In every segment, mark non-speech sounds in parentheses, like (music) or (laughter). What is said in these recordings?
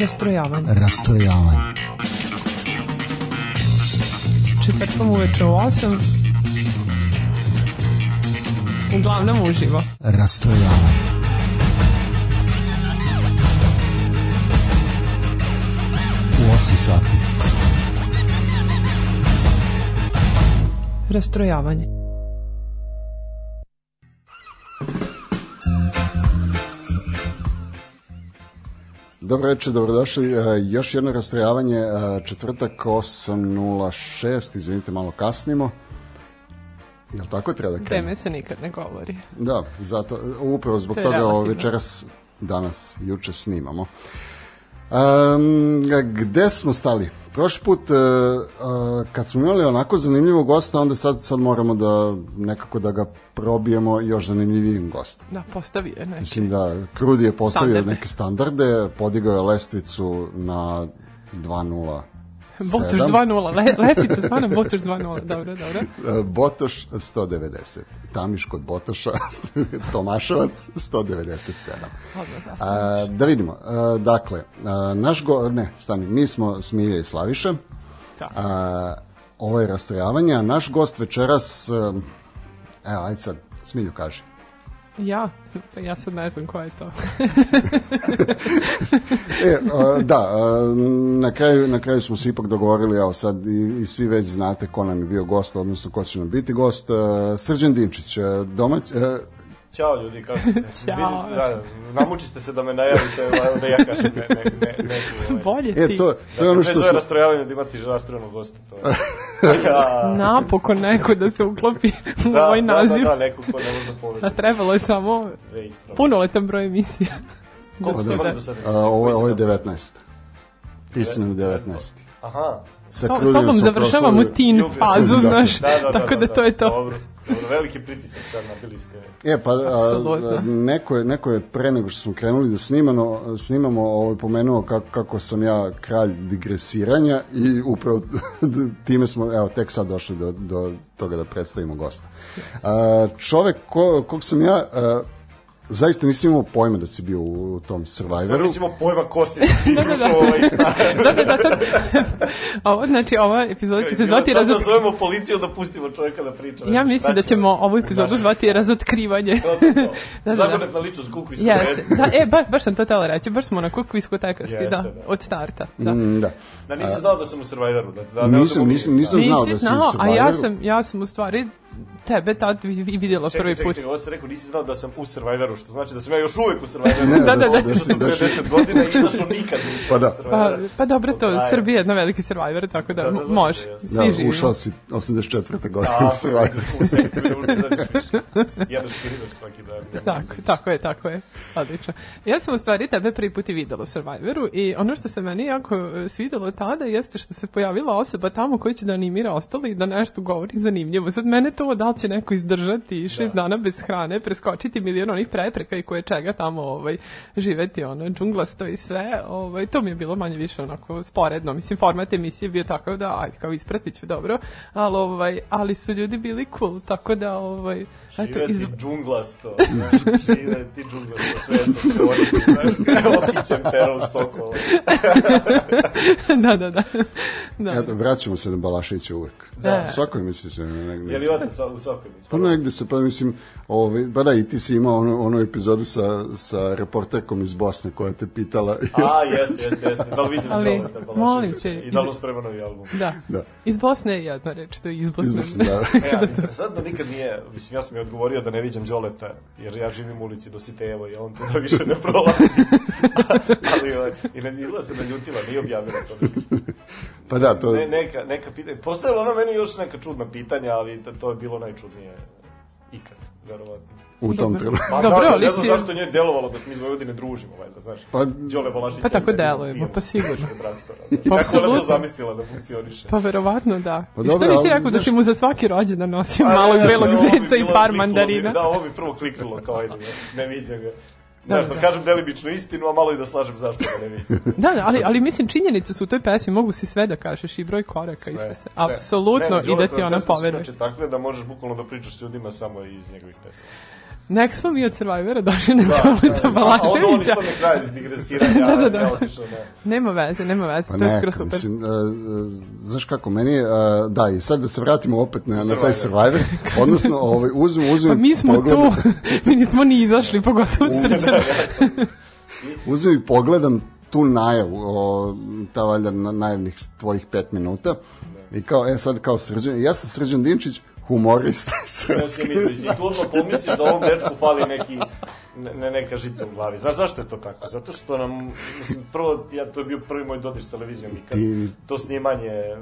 Rastrojavanje. Rastrojavanje. Četvrtkom uveče u 8. Uglavnom uživo. Rastrojavanje. U 8 sati. Rastrojavanje. Dobro večer, dobrodošli. E, još jedno rastrojavanje, e, četvrtak 8.06, izvinite, malo kasnimo. Jel tako treba da krenemo? Vreme se nikad ne govori. Da, zato, upravo zbog To toga relativno. večeras, danas, juče snimamo. Um, gde smo stali? Prošli put, uh, uh, kad smo imali onako zanimljivog gosta, onda sad, sad moramo da nekako da ga probijemo još zanimljivijim gostom. Da, postavi je neki. Mislim da Krudi je postavio Standarde. neke standarde, podigao je lestvicu na 2.0 Botoš 2.0, le, lesica stvarno Botoš 2.0, dobro, dobro. E, Botoš 190, Tamiš kod Botoša, Tomaševac 197. Odmah zastavim. A, da vidimo, a, dakle, a, naš go, ne, stani, mi smo Smilja i Slaviša, Tako. a, ovo je rastrojavanje, a naš gost večeras, evo, ajde sad, Smilju kaže. Ja? Pa ja sad ne znam ko je to. (laughs) E, a, da, a, na kraju, na kraju smo se ipak dogovorili, evo sad i, i svi već znate ko nam je bio gost, odnosno ko će nam biti gost. A, Srđan Dinčić, a, domać, a, Ćao ljudi, kako ste? (laughs) Ćao. Vidi, Da, namučite se da me najavite, (laughs) da ja kažem ne, ne, ne, ne, ne, Bolje e, ti. to, to je ono što Sve zove smo... rastrojavanje da imati rastrojenog gosta. To je. (laughs) ja, Napokon neko da se uklopi u da, ovaj naziv. Da, da, da, neko ko ne može da A trebalo je samo ispravo. punoletan broj emisija. Koliko ste da. imali do sada? Ovo, je- ovo je Koji sam- 19. Ti si nam 19. Aha. Sa S tobom završavamo teen Ljubi. fazu, Da. znaš. Da, da, da, Tako da da, to je to. Dobro, dobro, veliki pritisak sad nabili ste. E, pa a, neko, je, neko je pre nego što smo krenuli da snimano, snimamo ovaj, pomenuo kako, kako sam ja kralj digresiranja i upravo (laughs) time smo, evo, tek sad došli do, do toga da predstavimo gosta. A, čovek ko, kog sam ja, a, zaista nisam imao pojma da si bio u tom Survivoru. Mislim o pojma ko si, (laughs) nisam ušao ovaj... Dobro, da (laughs) sad... (laughs) Ovo, znači, ova epizoda će se zvati Da, razot... da zovemo policiju da pustimo čovjeka da priča. Ja mislim da ćemo ovu epizodu zvati razotkrivanje. Da, da, da. Zagonetna ličnost, kuku iz Jeste. Da, e, baš, baš sam to tela reći. Baš smo na kuku iskotekasti, Jeste, da, da. od starta. Da. Mm, da. Da nisam znao da sam u Survivoru. Da, da, ne Nisam, da nisam, nisam znao da si u znao, a Survivoru. ja sam, ja sam u stvari tebe tad vi- vi- vidjela Čekaj, prvi čekaj, put. čekaj, ovo sam rekao, nisi znao da sam u Survivoru, što znači da sam ja još uvek u (laughs) Survivoru. Ne, Da, da, da. Što sam pre da si- 10 godina i da što (laughs) nikad nisam Pa da. u Pa, Survivoru. pa dobro, to traje. Srbija je jedna veliki survivor, tako da, Da, da, mo- da, može, svi Da, živimo. ušao si 84. godine u Tako, Survivor. u ne da. Jedeš pirinač svaki dan. (laughs) Tako, tako je, tako je. Odlično. Ja sam u stvari tebe prvi put i videla u Survivoru i ono što se meni jako e, svidelo tada jeste što se pojavila osoba tamo koja će da animira ostali i da nešto govori zanimljivo. Sad mene to da li će neko izdržati šest dana bez hrane, preskočiti milion onih prepreka i koje čega tamo ovaj, živeti, ono, džunglasto i sve, ovaj, to mi je bilo manje više onako sporedno. Mislim, format emisije je bio takav da, ajde, kao ispratit ću dobro, ali, ovaj, ali su ljudi bili cool, tako da, ovaj, eto, iz, ti džunglasto, znaš, žive ti džunglasto, sve sam se oditi, znaš, evo pićem perov sokol. (laughs) da, da, da. da. Eto, vraćamo se na Balašića uvek. Da. Svakoj misli se negde. Je li imate sva, u svakoj mi? Pa negde se, pa mislim, ovaj, pa da, i ti si imao onu, onu epizodu sa, sa reporterkom iz Bosne koja te pitala. A, (laughs) jeste, jeste, jeste. Da li vidim Ali, Balaševića? molim te, I da li iz- sprema novi album? Da. Da. Iz Bosne je jedna reč, to je iz Bosne. Izmislim, da. (laughs) E, ali interesantno nikad nije, mislim, ja sam mi odgovorio da ne viđam Đoleta, jer ja živim u ulici do Sitejevo i on to (laughs) više ne prolazi. ali, ovaj, i ne bila se naljutila, nije objavila to. Pa da, to, Ne, neka, neka pitanja, postavila ona meni još neka čudna pitanja, ali to, to je bilo najčudnije ikad, verovatno. u tom Dobro. trenutku. Pa Dobro, da, da, ali ne znam si- zašto njoj delovalo da smo iz Vojvodine družimo, valjda, znaš. Pa- Đole Balašić. Pa tako delujemo, pa sigurno. (laughs) da. Pa Kako ona to apsolutno. zamislila da funkcioniše? Pa verovatno da. Pa I što nisi rekao da si mu za svaki rođendan nosio A, malog belog zeca i par mandarina? Da, ovo bi prvo kliknulo kao ajde, ne, viđam ga. Znaš, da da. kažem delimičnu istinu, a malo i da slažem zašto ga ne vidim. (laughs) Da, da, ali, ali mislim činjenice su u toj pesmi, mogu si sve da kažeš i broj koraka i sve se. Apsolutno Ne, i da ti ona poveruje. inače takve da možeš bukvalno da pričaš s ljudima samo iz njegovih pesama. Nek smo mi od Survivora došli na Da, Đoleta da, Balaševića. ispadne kraj digresiranja, (laughs) Da, da, da. ja otišao, da. Nema veze, nema veze, Pa to je neka, skoro super. mislim, uh, znaš kako, meni je, uh, da, i sad da se vratimo opet na, na taj Survivor. Odnosno, ovaj, uzmem, uzmem, (laughs) Pa mi smo pogledam- tu, (laughs) mi nismo ni izašli, pogotovo srđan. uzmem i pogledam tu najavu, o, ta valjda na- najavnih tvojih pet minuta, i kao, e sad kao srđan, ja sam srđan Dinčić, humorista (laughs) Srpski. I tu odmah pomisliš da ovom dečku fali neki ne, ne neka žica u glavi. Znaš zašto je to tako? Zato što nam, mislim, prvo, ja, to je bio prvi moj dodir s televizijom i kad Ti- to snimanje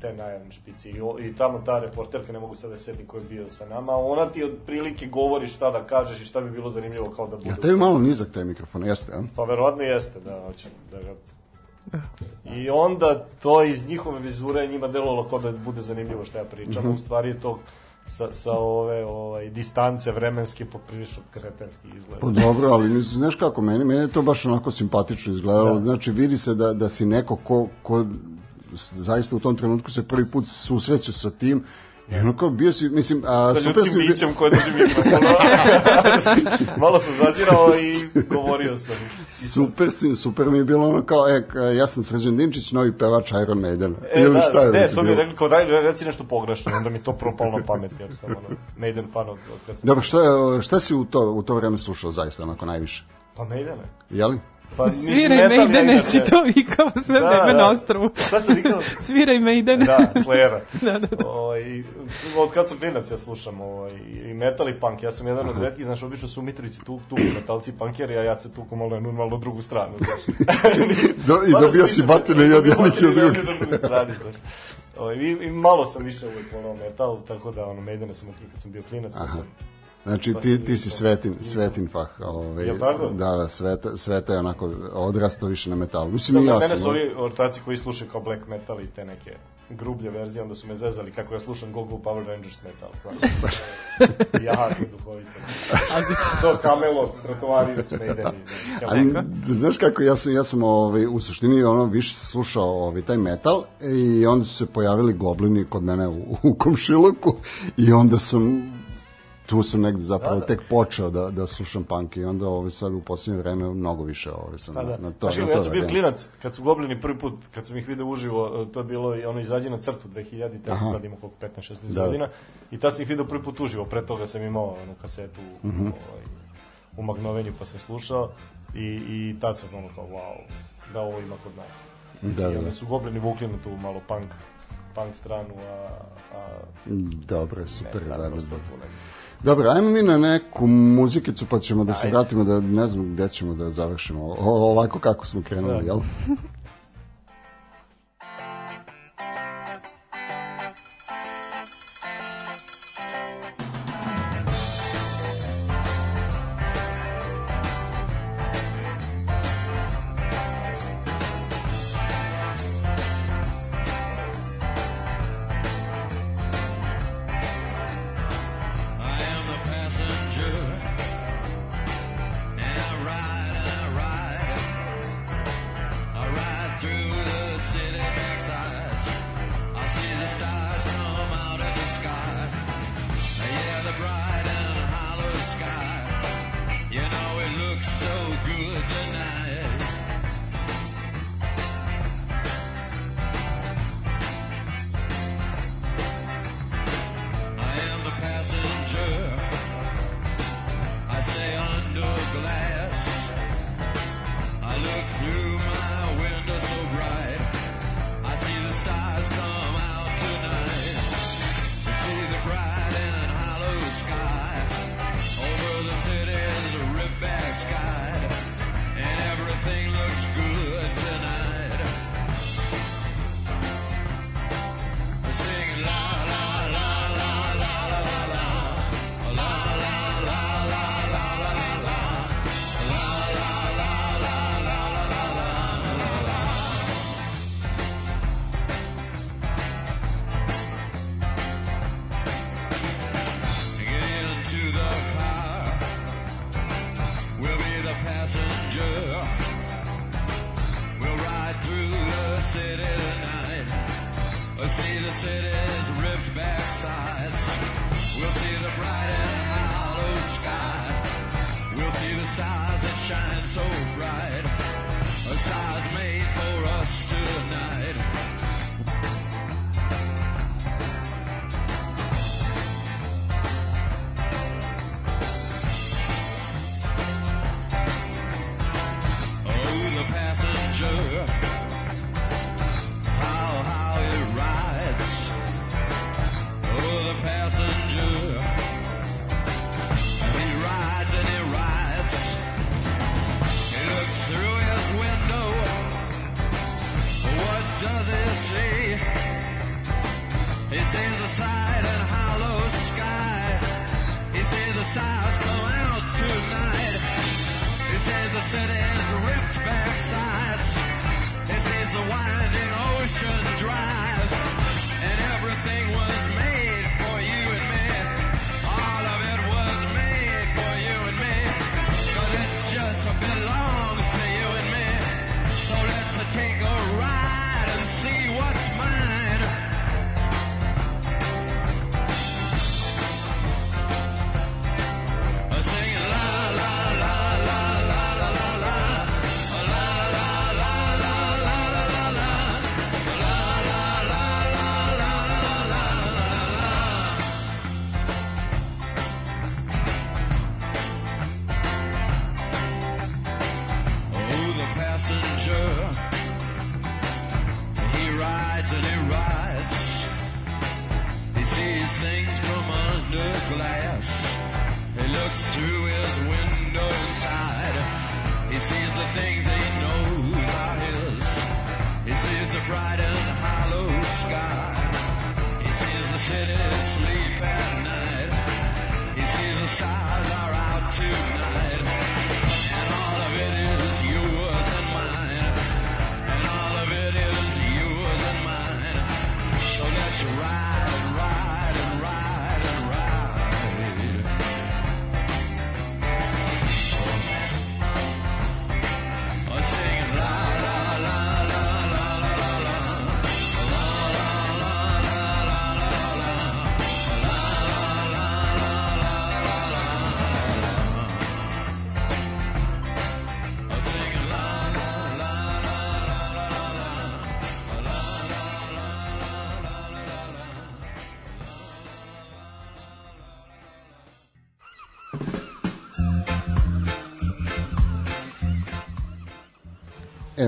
te najavne špici i, o- i tamo ta reporterka, ne mogu sad da se setim ko je bio sa nama, ona ti otprilike govori šta da kažeš i šta bi bilo zanimljivo kao da bude. Ja, tebi malo nizak taj mikrofon, jeste, a? Pa verovatno jeste, da, hoće da ga... I onda to iz njihove vizure njima delovalo kao da bude zanimljivo što ja pričam, Mhm. u stvari je to sa, sa ove ovaj, distance vremenske poprilično kretenski izgleda. Pa dobro, ali mislim, znaš kako, meni, meni je to baš onako simpatično izgledalo. Da. Znači, vidi se da, da si neko ko, ko zaista u tom trenutku se prvi put susreće sa tim I ono kao bio si, mislim, a, Sa super ljudskim si, bićem koje drži mikrofon. Malo sam zazirao i govorio sam. super, si, super mi je bilo ono kao, e, ja sam Srđan Dinčić, novi pevač Iron Maidena. E, Ili da, šta je ne, to mi je rekli, kao daj, reci nešto pogrešno, onda mi to propalo na pamet, jer sam ono, Maiden fan od, od kad sam... Dobro, šta, je- šta si u to, u to vreme slušao zaista, onako najviše? Pa Maidene. Jeli? Pa, Sviraj Maidene, si to vikao sve Da, vreme da. na ostrovu. Šta sam vikao? (laughs) Sviraj Maidene. Da, Slayera. (laughs) Da, da, da. Ovaj, od kad sam klinac ja slušam ovaj, i metal i punk. Ja sam jedan od retkih, znaš, obično su u Mitrovici tu, tu metalci i punkeri, a ja se tuku malo na malo drugu stranu, znaš. (laughs) Do, I dobio si više- batine i od jednih i od drugih. strani, znaš. Ovaj, i, I malo sam više uvijek volao metal, tako da ono, Maidene sam otkrio kad sam bio klinac, pa sam Znači, ti, ti si svetin, svetin fah. Ovaj, Jel tako? Da, da, sveta, sveta je onako odrastao više na metalu. Mislim, i Dobro, ja mene sam. su ovi ortaci koji slušaju kao black metal i te neke grublje verzije, onda su me zezali kako ja slušam Go Go Power Rangers metal, znaš. (laughs) jako duhovito. to Camelot, Stratovarius, Maideni. (laughs) Ali, znaš kako, ja sam, ja sam ovaj, u suštini ono, više slušao ovaj, taj metal i onda su se pojavili goblini kod mene u, u komšiluku i onda sam tu sam negde zapravo Da, da. tek počeo da, da slušam punk i onda ovaj, sad u posljednje vreme mnogo više ovaj, sam Pa da. na, to. Znaš, na kako, ja to sam bio klinac, kad su goblini prvi put, kad sam ih video uživo, to je bilo i ono izađe na crtu 2000, te sam tad imao koliko 15-16 Da. godina, i tad sam ih video prvi put uživo, pre toga sam imao onu kasetu Mhm. ovaj, u magnovenju pa sam slušao i, i tad sam ono kao wow, da ovo ima kod nas. Da, I da, onda da. su goblini vukli na tu malo punk, punk stranu, a, a Dobro, super, da, metal da, prosto da. tu negde. Dobro, ajmo mi na neku muzikicu pa ćemo da se Ajde. vratimo da ne znam gde ćemo da završimo. O, ovako kako smo krenuli, Da. jel? (laughs)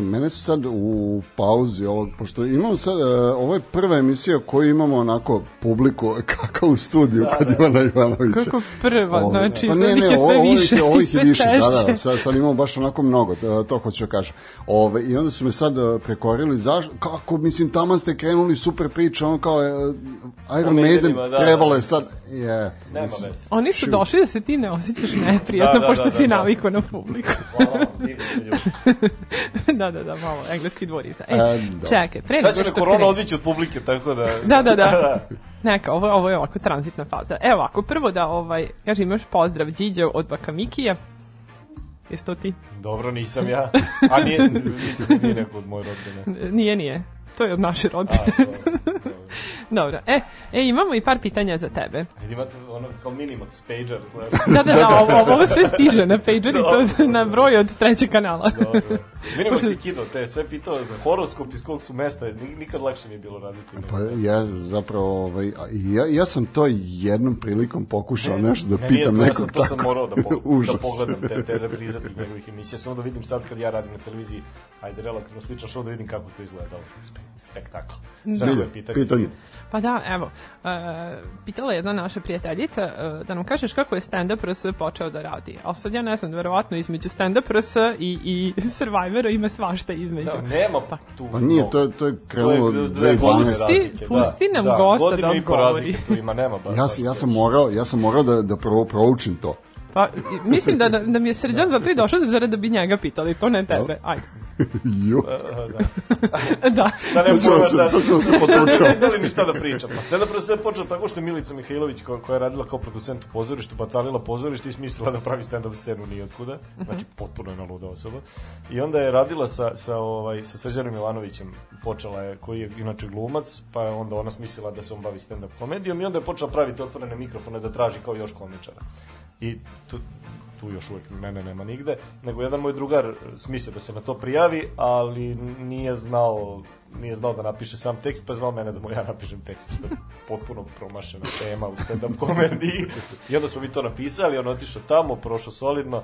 mene su sad u pauzi ovog, pošto imamo sad, e, ovo je prva emisija koju imamo onako publiku (laughs) kakav u studiju kod Ivana Ivanovića. Kako prva, Ovo, znači, pa sad ne, ih ne, je sve ovo- ovih više je- ovih je sve više, da, da, sad, sad imamo baš onako mnogo, to, to hoću da kažem. Ove, I onda su me sad e, prekorili, zaš, kako, mislim, taman ste krenuli super priča, ono kao, e, Iron Maiden, Maidenima, da, trebalo da. je sad, je, Nema veze. Oni su došli da se ti ne osjećaš neprijatno, Da, da, pošto da, si da, da. navikao na publiku. Hvala vam, divni ste ljudi. (laughs) da, da, da, malo engleski dvoriza. E, E, da. čekaj, pre Sad nego što korona odvići od publike, tako da... Da, da, da. (laughs) Neka, ovo, ovo je ovako tranzitna faza. Evo ovako, prvo da, ovaj, kažem, imaš pozdrav Điđo od Bakamikija. Jesi to ti? Dobro, nisam ja. A nije, (laughs) mislim da nije neko od moje rodbine. Nije, nije. (laughs) To je od naše rodine. A, (laughs) dobro. E, e, imamo i par pitanja za tebe. Imate ono kao Minimax pager, znaš. Da, da, da, ovo, (laughs) ovo, sve stiže na pager i to na broj od trećeg kanala. Dobro. Minimax je kido, te sve pitao za horoskop iz kog su mesta, ni- nikad lakše nije bilo raditi. Pa ja zapravo, ovaj, ja, ja sam to jednom prilikom pokušao nešto da Ne, nije pitam to, ja nekog sam, to sam morao da, po, da pogledam te, te reprize tih njegovih emisija, samo da vidim sad kad ja radim na televiziji, ajde, relativno sličan show, da vidim kako to izgledalo. Spe, spektakl. Sve Bilje, koje pitanje. pitanje. Pa da, evo, e, pitala je jedna naša prijateljica e, da nam kažeš kako je stand-up RS počeo da radi. A sad ja ne znam, verovatno između stand-up RS i, i Survivora ima svašta između. Da, nema tu. Pa nije, to je, to je krenulo To je dve 2012. godine Pusti- razlike, pusti nam da, gosta godinu da i po odgovori. razlike tu ima, nema baš. Ja, sam, ja sam morao, ja sam morao da, da prvo proučim to. Pa, mislim da, da, da mi je Srđan zato i došao da zarad da bi njega pitali, to ne tebe. Ajde. (laughs) Ju. (laughs) da. Ne Sad ćemo moram se- da... sad ćemo se Sad potučemo. (laughs) ne da li mi šta da pričam. Pa stand up sve počeo tako što je Milica Mihajlović, koja, koja je radila kao producent u pozorištu, batalila pozorište i smislila da pravi stand up scenu nijotkuda. Znači, potpuno je luda osoba. I onda je radila sa, sa, ovaj, sa Srđanom Milanovićem, počela je, koji je inače glumac, pa je onda ona smislila da se on bavi stand up komedijom i onda je počela praviti otvorene mikrofone da traži kao još komičara. I tu, tu još uvek mene nema nigde, nego jedan moj drugar smislio da se na to prijavi, ali nije znao nije znao da napiše sam tekst, pa je zvao mene da mu ja napišem tekst, što je potpuno promašena tema u stand-up komediji. I onda smo mi to napisali, on otišao tamo, prošao solidno,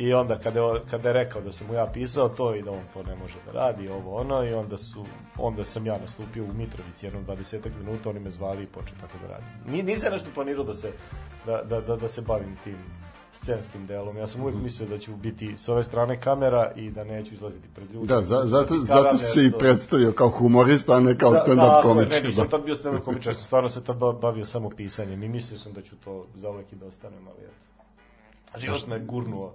I onda kada je, kada je rekao da sam mu ja pisao to i da on to ne može da radi, ovo ono, i onda, su, onda sam ja nastupio u Mitrovici jednom 20 minuta, oni me zvali i počeo tako da radim. Ni, nisam nešto planirao da se, da, da, da, da se bavim tim scenskim delom. Ja sam uvek mislio da ću biti s ove strane kamera i da neću izlaziti pred ljudima. Da, za, zato, Iskaram zato si se i predstavio kao humorista, a ne kao stand-up tako je, komičar. Ne, nisam Da. tad bio stand-up komičar, sam stvarno se tad ba- bavio samo pisanjem i mislio sam da ću to za uvek i da ostanem, ali eto. Život me gurnuo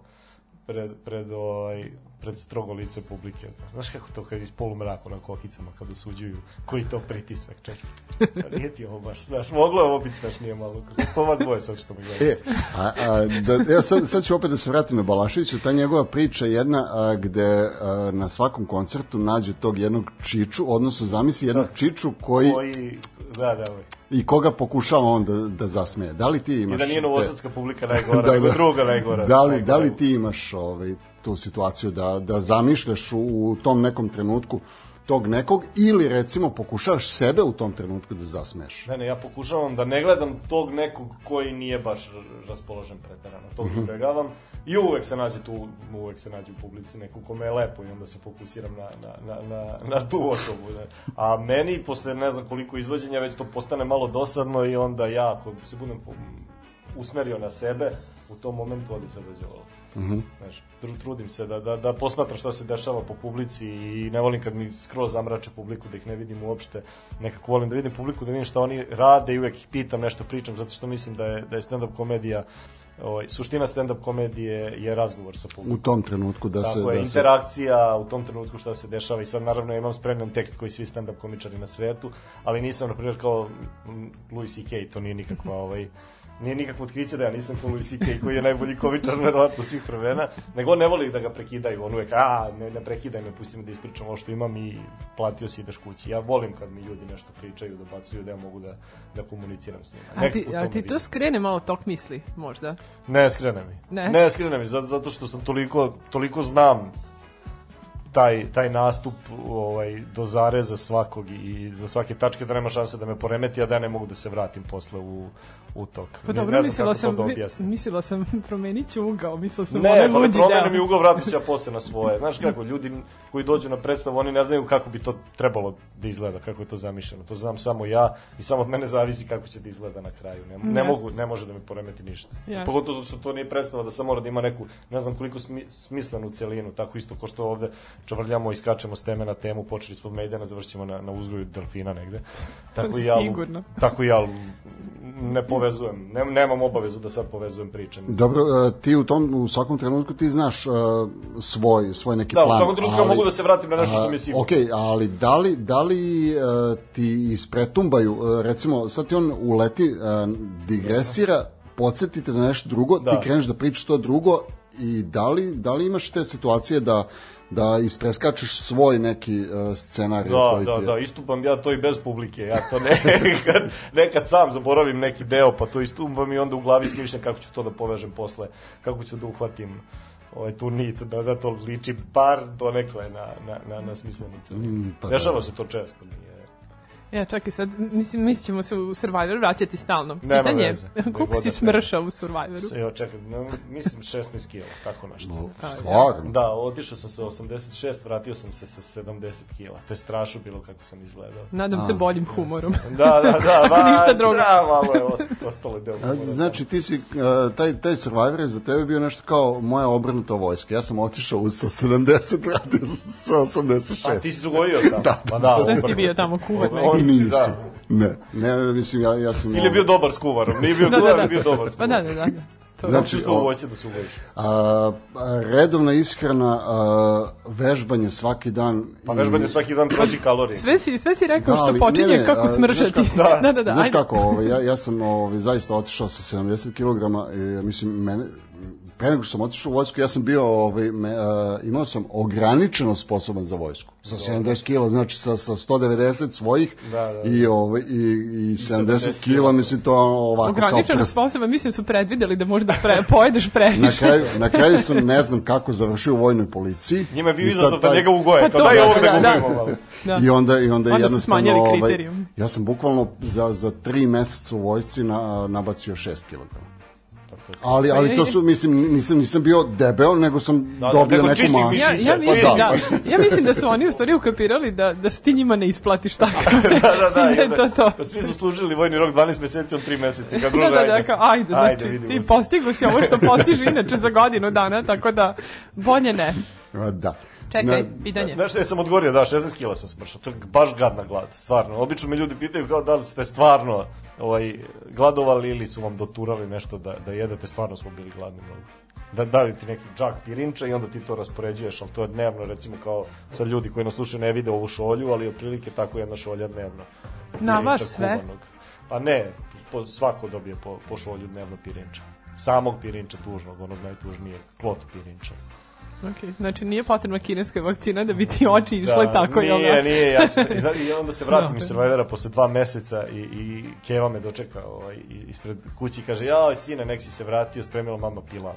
pred, pred, ovaj, pred strogo lice publike. Znaš kako to kad iz polumraka na kokicama kad osuđuju, koji to pritisak, čekaj. Pa nije ti ovo baš, znaš, moglo je ovo biti smešnije malo. Po vas dvoje sad što mi gledate. E, a, a, da, ja sad, sad ću opet da se vratim na Balaševića, ta njegova priča jedna a, gde a, na svakom koncertu nađe tog jednog čiču, odnosno zamisli jednog čiču koji, Koji, da, da, ovaj. I koga pokušava on da, da zasmeje. Da li ti imaš... I da nije te- novosadska publika najgora, (laughs) nego druga najgora. Da li, najgora. da li ti imaš ovaj, tu situaciju da, da zamišljaš u, u tom nekom trenutku tog nekog ili recimo pokušavaš sebe u tom trenutku da zasmeš? Ne, ne, ja pokušavam da ne gledam tog nekog koji nije baš raspoložen preterano. To Mhm. izbjegavam i uvek se nađe tu, uvek se nađe u publici neko kome je lepo i onda se fokusiram na, na, na, na, na tu osobu. Ne. A meni, posle ne znam koliko izvođenja, već to postane malo dosadno i onda ja, ako se budem usmerio na sebe, u tom momentu odi sve dođe ovo. Mm -hmm. Znaš, tru- trudim se da, da, da posmatram šta se dešava po publici i ne volim kad mi skroz zamrače publiku, da ih ne vidim uopšte. Nekako volim da vidim publiku, da vidim šta oni rade i uvek ih pitam, nešto pričam, zato što mislim da je, da je stand-up komedija Ovaj, suština stand-up komedije je razgovor sa publikom. U tom trenutku da se... Tako je, da se interakcija u tom trenutku šta se dešava i sad naravno ja imam spremljen tekst koji svi stand-up komičari na svetu, ali nisam, na primjer, kao Louis C.K., to nije nikakva, ovaj, nije nikakvo otkriće da ja nisam kao Louis C.K. koji je najbolji komičar verovatno svih vremena, nego ne voli da ga prekidaju, on uvek, a, ne, ne prekidaj me, pusti me da ispričam ovo što imam i platio si ideš kući. Ja volim kad mi ljudi nešto pričaju, da bacuju, da ja mogu da, da komuniciram s njima. A ti, a ti vidim. to skrene malo tok misli, možda? Ne, skrene mi. Ne? Ne, skrene mi, zato, zato što sam toliko, toliko znam taj, taj nastup ovaj, do zareza svakog i do svake tačke da nema šanse da me poremeti, a da ja ne mogu da se vratim posle u, u tok. Pa Ne- dobro, ne znam mislila sam, da mi- mislila sam (laughs) promenit ću ugao, mislila sam Ne, onaj pa ne luđi promenim deo. i ugao, vratim se ja posle na svoje. Znaš kako, ljudi koji dođu na predstavu, oni ne znaju kako bi to trebalo da izgleda, kako je to zamišljeno. To znam samo ja i samo od mene zavisi kako će da izgleda na kraju. Ne, ne, mogu, ne može da me poremeti ništa. Jasno. Pogotovo što to nije predstava da sam mora da ima neku, ne znam koliko smi, smislenu celinu, tako isto ko što ovde čavrljamo i skačemo s teme na temu, počeli smo od Mejdana, završćemo na, na uzgoju delfina negde. Tako i ja, Sigurno. tako i ja ne povezujem, ne, nemam obavezu da sad povezujem priče. Dobro, e, ti u tom u svakom trenutku ti znaš e, svoj svoj neki Da, u plan. svakom trenutku ja mogu da se vratim na nešto što mi je sigurno. Ok, ali da li, da li e, ti ispretumbaju, e, recimo, sad ti on uleti, e, digresira, podsjetite na nešto drugo, Da. ti kreneš da pričaš to drugo i da li, da li imaš te situacije da da ispreskačeš svoj neki uh, scenarij Da, koji da, ti je... da, istupam ja to i bez publike, ja to (laughs) nekad, nekad sam zaboravim neki deo, pa to istupam i onda u glavi smišljam kako ću to da povežem posle, kako ću da uhvatim ovaj tu nit, da, da to liči bar donekle na, na, na, na smislenicu. Mm, pa Dešava da. se to često, nije. Ja, čekaj sad, mislim, mi ćemo se u Survivor vraćati stalno. Nema Pitanje je, (laughs) koliko si da smršao u Survivoru? Evo, čekaj, ne, mislim 16 kila, tako nešto. Stvarno? Da, otišao sam sa 86, vratio sam se sa 70 kila. To je strašno bilo kako sam izgledao. Nadam se boljim humorom. Da, da, da, (laughs) Ako ništa drugo. Da, malo je ost- ostalo deo. A, humora. Znači, ti si, uh, taj, taj Survivor je za tebe bio nešto kao moja obrnuta vojska. Ja sam otišao uz sa 70, vratio sam se sa 86. Pa ti si se ugojio tamo. Da. Pa da, Šta si bio tamo kuvar On- neki? Nisam. Da. Ne, ne, mislim, ja, ja sam... Ili je bio dobar s kuvarom, nije bio (laughs) Da, kuvar, da, ali bio dobar da. s Pa kuvarom. da, da, da. da. To Znači, o- vojci da se ugojiš. A, a, redovna ishrana, a, vežbanje svaki dan. Pa i- vežbanje svaki dan troši kalorije. Sve si, sve si rekao Da, što ali- počinje ne, ne, kako smržati. znaš kako- (laughs) da, da, da. Znaš ajde. kako, ovaj, ja, ja sam ovaj, zaista otišao sa 70 kg, i, mislim, mene, pre nego što sam otišao u vojsku, ja sam bio, ovaj, me, a, imao sam ograničeno sposoban za vojsku. Sa 70 kila, znači sa, sa 190 svojih Da, da. i, ovaj, i, i 70 70 kila, mislim, to ovako kao Ograničeno prst. sposoba, mislim su predvideli da možda pre, pojedeš Na previše. kraju, na kraju sam, ne znam kako, završio u vojnoj policiji. Njima je bio izazov da njega ugoje. Pa To to, daj da, ovog da, da da. Da. I onda, i onda, Onda su jednostavno, smanjili ovaj, kriterijum. ja sam bukvalno za, za tri meseca u vojsci na, nabacio 6 kg. Ali, ali Pa to su, mislim, nisam, nisam bio debel, nego sam Da, da, dobio nego neku masu. Ja, ja, mislim, Da. da, ja mislim da su oni u stvari ukapirali da, da se ti njima ne isplatiš tako. (laughs) da, da, da. (laughs) Da onda- to to. Pa svi su služili vojni rok 12 meseci, on 3 meseca. (laughs) Kad Da, da, da, kao, ajde, znači, vidimo ti postigu si ovo što postižu inače za godinu dana, tako da bolje ne. Da. Čekaj, Na- pitanje. Znaš što ja sam odgovorio, da, 16 kila sam smršao. To je baš gadna glad, stvarno. Obično me ljudi pitaju kao da li ste stvarno ovaj, gladovali ili su vam doturali nešto da, da jedete, stvarno smo bili gladni mnogo. Da daju ti neki džak pirinča i onda ti to raspoređuješ, ali to je dnevno, recimo kao sad ljudi koji nas slušaju ne vide ovu šolju, ali otprilike tako jedna šolja dnevno. Na vas sve? kuvanog. Pa ne, po, svako dobije po, po šolju dnevno pirinča. Samog pirinča tužnog, onog najtužnijeg, klot pirinča. Okay. Znači, nije potrebna kineska vakcina da bi ti oči išle tako, nije, jel da? Nije, ja ću, i I onda se (laughs) vratim Dobro. iz Survivora posle dva meseca i, i Keva me dočeka ovaj, i- ispred kući i kaže, jao, sine, nek si se vratio, spremila mama pilav.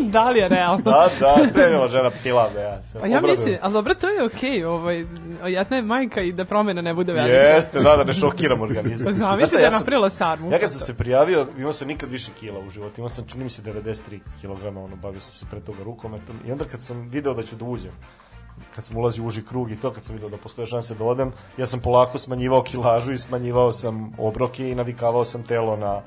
Da li je realno? da, da, spremila žena pilav, da ja se Pa ja obradujem. mislim, ali dobro, to je okej, ovaj, jedna je majka i da promena ne bude velika. Jeste, da, da ne šokiram organizam. Pa Znaš zamisli šta, da je ja napravila sarmu. Ja kad sam se prijavio, imao sam nikad više kila u životu. Imao sam, čini mi se, 93 kg, ono, bavio sam se pre toga rukometom. I onda kad sam video da ću da uđem, kad sam ulazio u uži krug i to, kad sam video da postoje šanse da odem, ja sam polako smanjivao kilažu i smanjivao sam obroke i navikavao sam telo na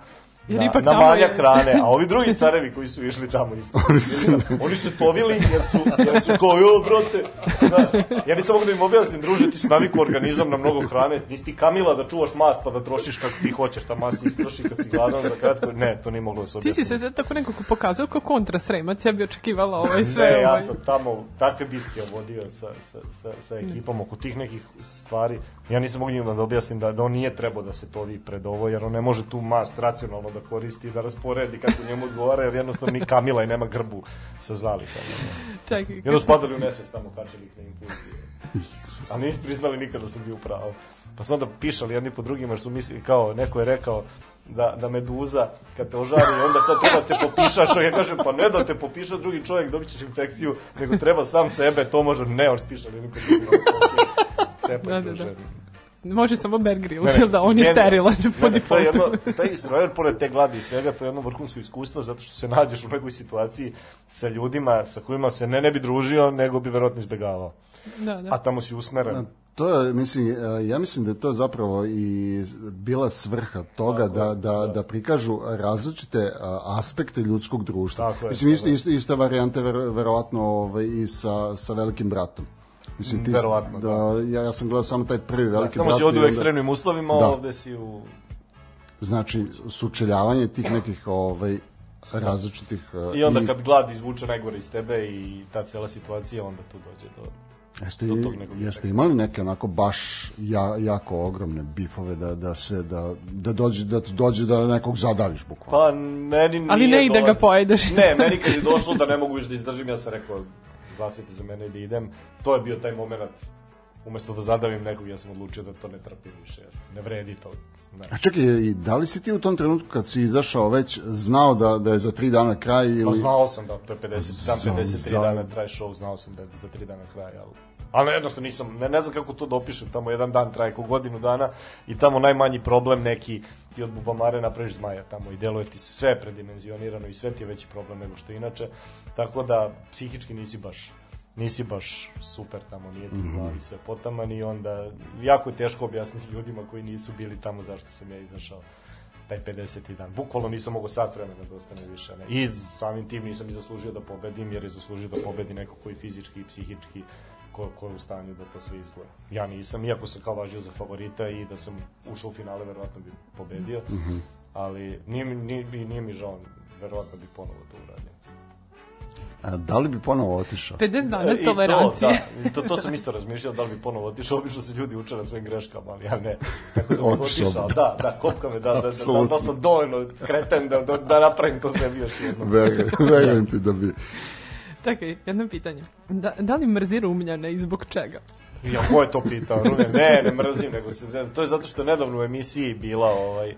Jer na, ipak na tamo manjak je- hrane, a ovi drugi carevi koji su išli tamo isto. Oni su- Oni su tovili jer su, jer su kao, jo, brate, znaš, ja nisam mogu da im objasnim, druže, ti si navikao organizam na mnogo hrane, nisi ti kamila da čuvaš mast pa da trošiš kako ti hoćeš, ta masa istroši kad si gladan za kratko, ne, to nije moglo da se Ti objasni. si se tako nekako pokazao kao kontrasremac, ja bi očekivala ovaj sve. Ne, ja ovaj. sam tamo takve bitke vodio sa, sa, sa, sa ekipom oko tih nekih stvari. Ja nisam mogu njima da objasnim da, da on nije trebao da se tovi pred ovo, jer on ne može tu mast racionalno da koristi, da rasporedi kako njemu odgovara, jer jednostavno ni kamila i nema grbu sa zalihama. Čekaj, I onda su padali u nesvest tamo, kačili ih na infuzije. A nisu priznali nikad da sam bio pravo. Pa su onda pišali jedni po drugima, jer su mislili, kao, neko je rekao, da, da meduza, kad te ožari, onda to treba te popiša, čovjek kaže, pa ne da te popiša drugi čovjek, dobit ćeš infekciju, nego treba sam sebe, to može, ne, on pišali jedni po drugima. Cepaj, Da, da, druže. da. Može samo Bear Grylls, Ne, ne, jel da on je sterilan po Ne, ne, to je defaultu. jedno, taj Survivor, pored te gladi i svega, to je jedno vrhunsko iskustvo, zato što se nađeš u nekoj situaciji sa ljudima sa kojima se ne ne bi družio, nego bi verovatno izbegavao. Da, da. A tamo si usmeren. To je, mislim, e, ja mislim da je to zapravo i bila svrha toga da, da, da prikažu različite aspekte ljudskog društva. Tako je, mislim, ista, ista, ista varijanta ver, verovatno ovaj, i sa, sa velikim bratom. Mislim, ti, Verovatno, da, ja, ja sam gledao samo taj prvi veliki Samo brat. si ovde i u onda- ekstremnim uslovima, Da. ovde si u... Znači, sučeljavanje tih nekih ovaj, različitih... I onda kad glad izvuče najgore iz tebe i ta cela situacija, onda tu dođe do... Jeste, do i- tog nekog jeste imali neke onako baš ja, jako ogromne bifove da, da se da, da dođe da dođe da nekog zadaviš bukvalno. Pa meni Ali nije ne i da ga pojedeš. Ne, meni kad je došlo da ne mogu više da izdržim, ja sam rekao glasite za mene i da idem. To je bio taj moment umesto da zadavim nekog, ja sam odlučio da to ne trpim više, jer ne vredi to. Ne. A čekaj, i da li si ti u tom trenutku kad si izašao već znao da, da je za tri dana kraj ili... Pa znao sam da to je 50, tam Za- 53 za- dana traje show, znao sam da je za 3 dana kraj, ali Ali jednostavno nisam, ne, ne znam kako to da opišem, tamo jedan dan traje ko godinu dana i tamo najmanji problem neki, ti od bubamare napraviš zmaja tamo i deluje ti se sve predimenzionirano i sve ti je veći problem nego što inače, tako da psihički nisi baš nisi baš super tamo, nije ti u glavi sve potaman i onda jako je teško objasniti ljudima koji nisu bili tamo zašto sam ja izašao taj 50. dan. Bukvalno nisam mogao sat vremena da ostane više. Ne? I samim tim nisam i zaslužio da pobedim, jer je zaslužio da pobedi neko koji fizički i psihički ko, ko je u stanju da to sve izgore. Ja nisam, iako sam kao važio za favorita i da sam ušao u finale, verovatno bi pobedio, ali nije, mi- nije, nije, nije mi žao, verovatno bi ponovo to uradio. A, da li bi ponovo otišao? 50 dana E, I to, tolerancije. da, to, to sam isto razmišljao da li bi ponovo otišao, obično se ljudi uče na svojim greškama, ali ja ne. Tako da Otišao otišao, da, da, kopka me, da, da, da, da, da sam dovoljno kreten da, da, da napravim to sebi još jednom. Verujem ti da bi... Čekaj, jedno pitanje. Da, da li mrzi Rumljane i zbog čega? Ja, ko je to pitao? Ne, ne, ne mrzim, nego se zezam. To je zato što je nedavno u emisiji bila ovaj,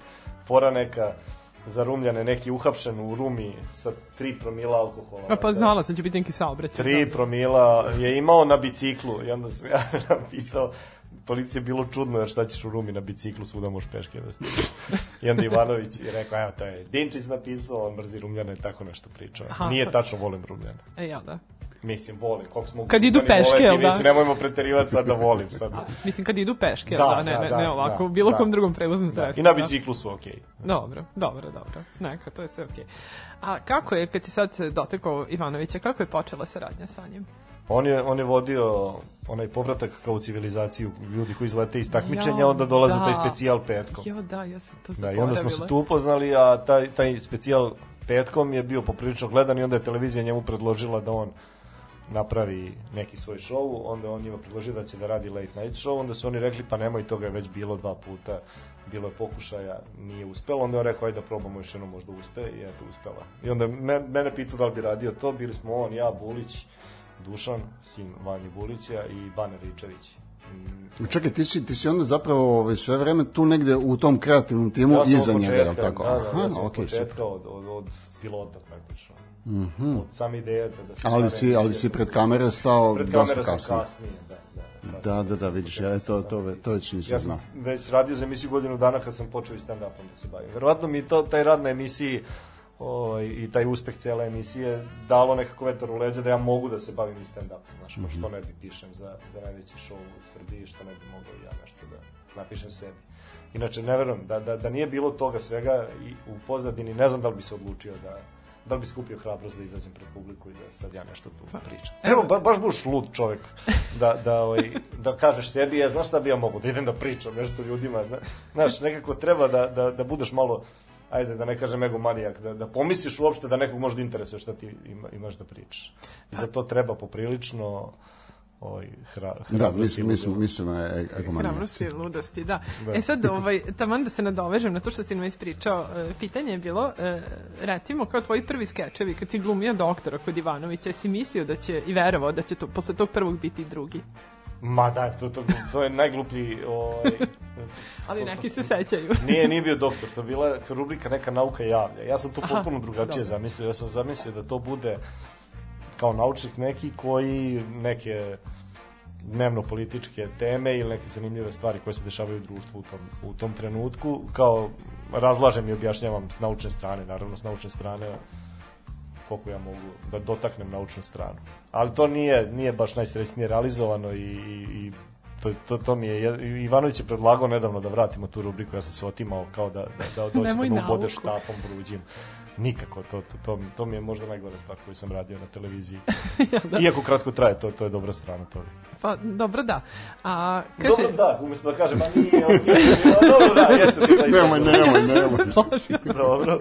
fora neka za Rumljane, neki uhapšen u Rumi sa 3 promila alkohola. A pa znala sam će biti neki saobraćaj. 3 promila je imao na biciklu i onda sam ja (laughs) napisao policija je bilo čudno jer šta ćeš u Rumi na biciklu, svuda možeš peške da stigneš. I onda Ivanović je rekao, evo to je Dinčić napisao, on mrzi Rumljane, tako nešto pričao. Aha, Nije tačno volim Rumljane. E, jel da? Mislim, volim, koliko smo... Kad idu peške, jel da? Mislim, nemojmo preterivati sad da volim sad. Mislim, kad idu peške, Da, da, ne, da, ne, da, ne ovako, da, bilo da. kom drugom prevoznom sredstvu. I na da. biciklu su okej. Dobro, dobro, dobro. Neka, to je sve okej. A kako je, kad ti sad dotekao Ivanovića, kako je počela saradnja sa njim? On je, on je vodio onaj povratak kao u civilizaciju ljudi koji izlete iz takmičenja, Ja, onda dolaze u taj da. specijal petkom. Jo, da, ja sam to Da, zaboravila. i onda smo se tu upoznali, a taj, taj specijal petkom je bio poprilično gledan i onda je televizija njemu predložila da on napravi neki svoj show, onda on njima predložio da će da radi late night show, onda su oni rekli pa nemoj, toga je već bilo dva puta, bilo je pokušaja, nije uspelo, onda je on rekao ajde da probamo još jednom možda uspe i eto uspela. I onda me, mene pitao da li bi radio to, bili smo on, ja, Bulić, Dušan, sin Vanji Bulića i Bane Ričević. Mm, Čekaj, ti si, ti si onda zapravo ovaj, sve vreme tu negde u tom kreativnom timu Ja iza njega, je li tako? Da, da, Aha, ja sam super. početka, od, od, od pilota praktično. Od same ideje da, da se... Ali si, ali si pred kamere stao Pred dosta kamera sam kasnije. kasnije, da, da. Da, da, da, vidiš, ja to, to, to već nisam Ja znao. sam već radio za emisiju godinu dana kad sam počeo i stand-upom da se bavim. Verovatno mi to, taj rad na emisiji ovaj, i taj uspeh cele emisije dalo nekako vetar u leđa da ja mogu da se bavim i stand-upom. Znaš, mm što ne bi pišem za, za najveći show u Srbiji, što ne bi mogao ja nešto da napišem sebi. Inače, ne verujem, da, da, da nije bilo toga svega i u pozadini, ne znam da li bi se odlučio da da li bi skupio hrabrost da izađem pred publiku i da sad ja nešto tu pričam. Evo, ba, baš buš lud čovek da, da, ovaj, da kažeš sebi, ja, znaš šta bi ja mogu, da idem da pričam nešto ljudima, zna- znaš, nekako treba da, da, da budeš malo, ajde, da ne kažem egomanijak, da, da pomisliš uopšte da nekog možda interesuje šta ti ima, imaš da pričaš. I za to treba poprilično ovaj, hra, Da, hrabrosti i mislim, mislim, mislim, e, egomanijaci. Hrabrosti i ludosti, da. E sad, ovaj, taman da se nadovežem na to što si nam ispričao, e, pitanje je bilo, e, recimo, kao tvoji prvi skečevi, kad si glumio doktora kod Ivanovića, si mislio da će, i verovao da će to, posle tog prvog biti drugi. Ma da, to, to, to je najgluplji... Ovaj, (laughs) Ali neki se sećaju. (laughs) Nije, nije bio doktor, to je bila rubrika neka nauka javlja. Ja sam to Aha, potpuno drugačije dobro. zamislio. Ja sam zamislio da to bude kao naučnik neki koji neke dnevno političke teme ili neke zanimljive stvari koje se dešavaju u društvu u tom, u tom trenutku, kao razlažem i objašnjavam s naučne strane, naravno s naučne strane koliko ja mogu da dotaknem naučnu stranu. Ali to nije, nije baš najsrećnije realizovano i, i, i to, to, to mi je, Ivanović je predlagao nedavno da vratimo tu rubriku, ja sam se otimao kao da, da, da (laughs) dođe da me ubode nauku. štapom vruđim. Nikako, to, to, to, to mi je možda najgore stvar koju sam radio na televiziji. (laughs) Iako kratko traje, to, to je dobra strana toga. Pa, dobro, da. A, kaže... Dobro, da, umjesto da kažem, a nije, dobro, da, jeste to zaista. Nemoj, nemoj, nemoj. (laughs) Složim. Dobro.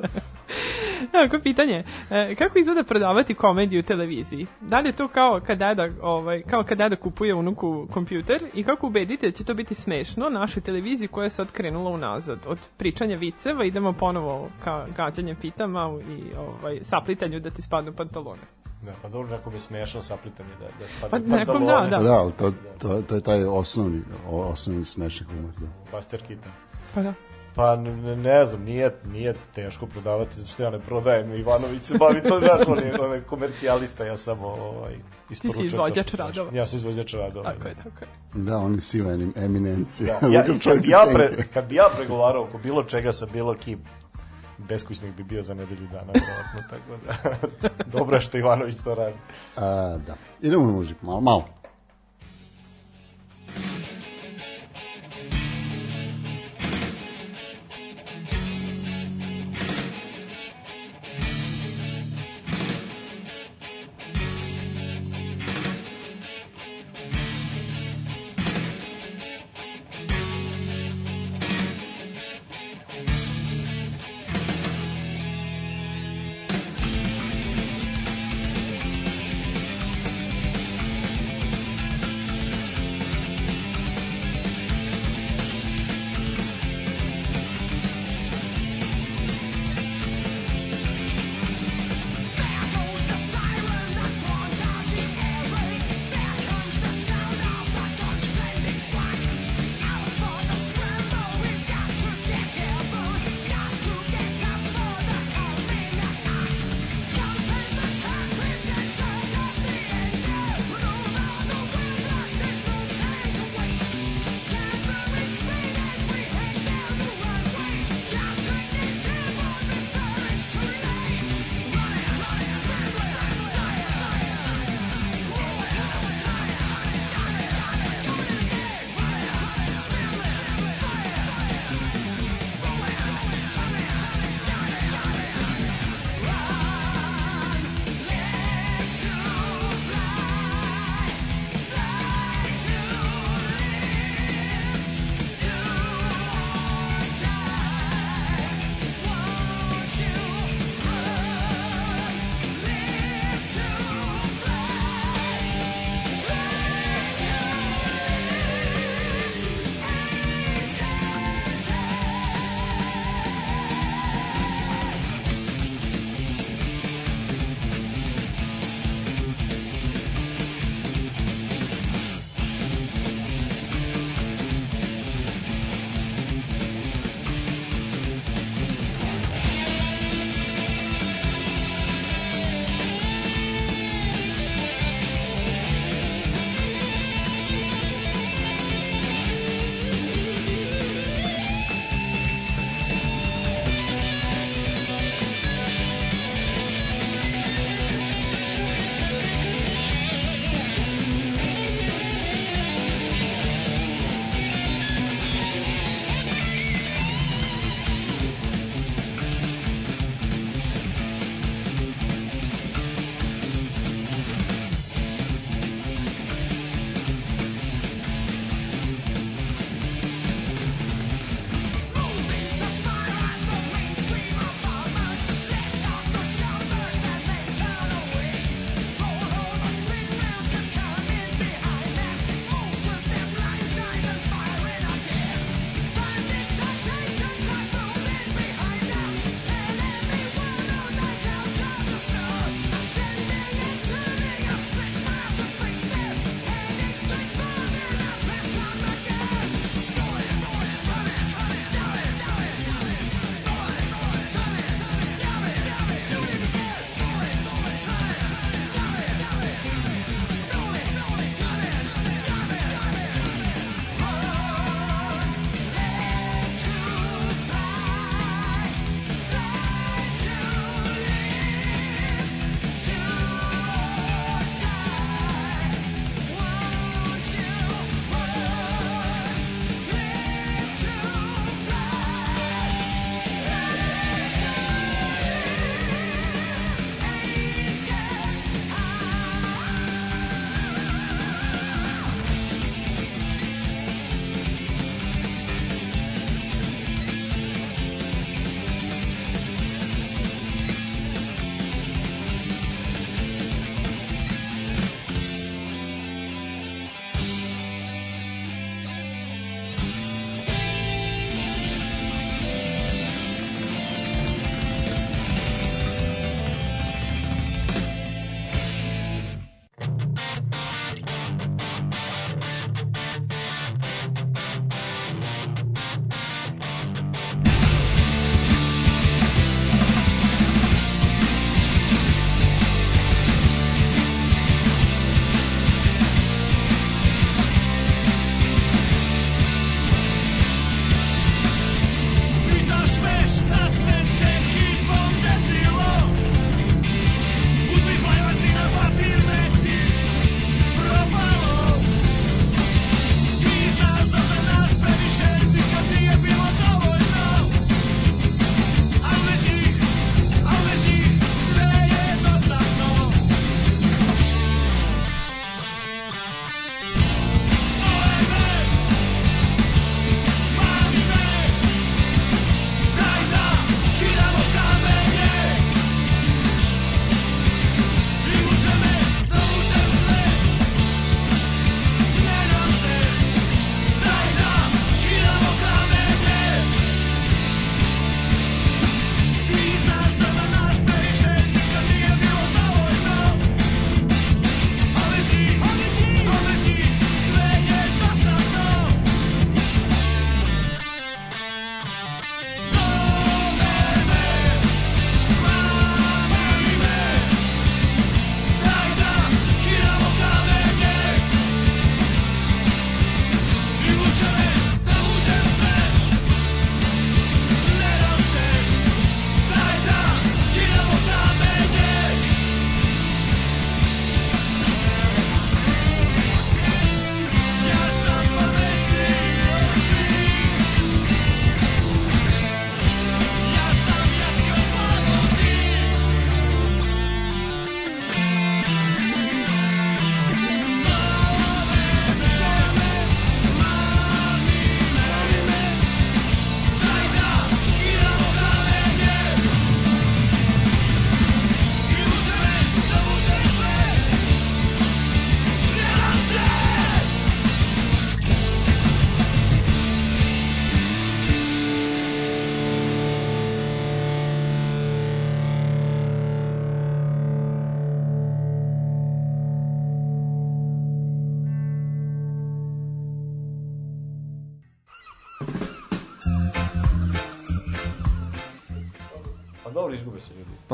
(laughs) Tako pitanje, e, kako izgleda prodavati komediju u televiziji? Da li je to kao kad deda, ovaj, kao kad deda kupuje unuku kompjuter i kako ubedite da će to biti smešno našoj televiziji koja je sad krenula unazad? Od pričanja viceva idemo ponovo ka gađanje pitama i ovaj, saplitanju da ti spadnu pantalone. Da, pa dobro, nekom je smešno saplitanje da, da spada Pa nekom da, da, ali to, to, to je taj osnovni, osnovni smešni humor. Da. Buster Keaton. Pa da. Pa ne, ne znam, nije, nije teško prodavati, zato što ja ne prodajem, Ivanović se bavi to, znaš, on je, on je komercijalista, ja samo ovaj, isporučujem. to izvođač što traži. radova. Ja sam izvođač radova. Tako je, tako je. Da, oni siva enim- eminencija. Da, (laughs) ja, kad, bi ja pre, kad bi ja pregovarao oko bilo čega sa bilo kim, beskućnik bi bio za nedelju dana, vjerojatno, tako da, (laughs) dobro je što Ivanović to radi. A, da. Idemo na muziku, malo, malo.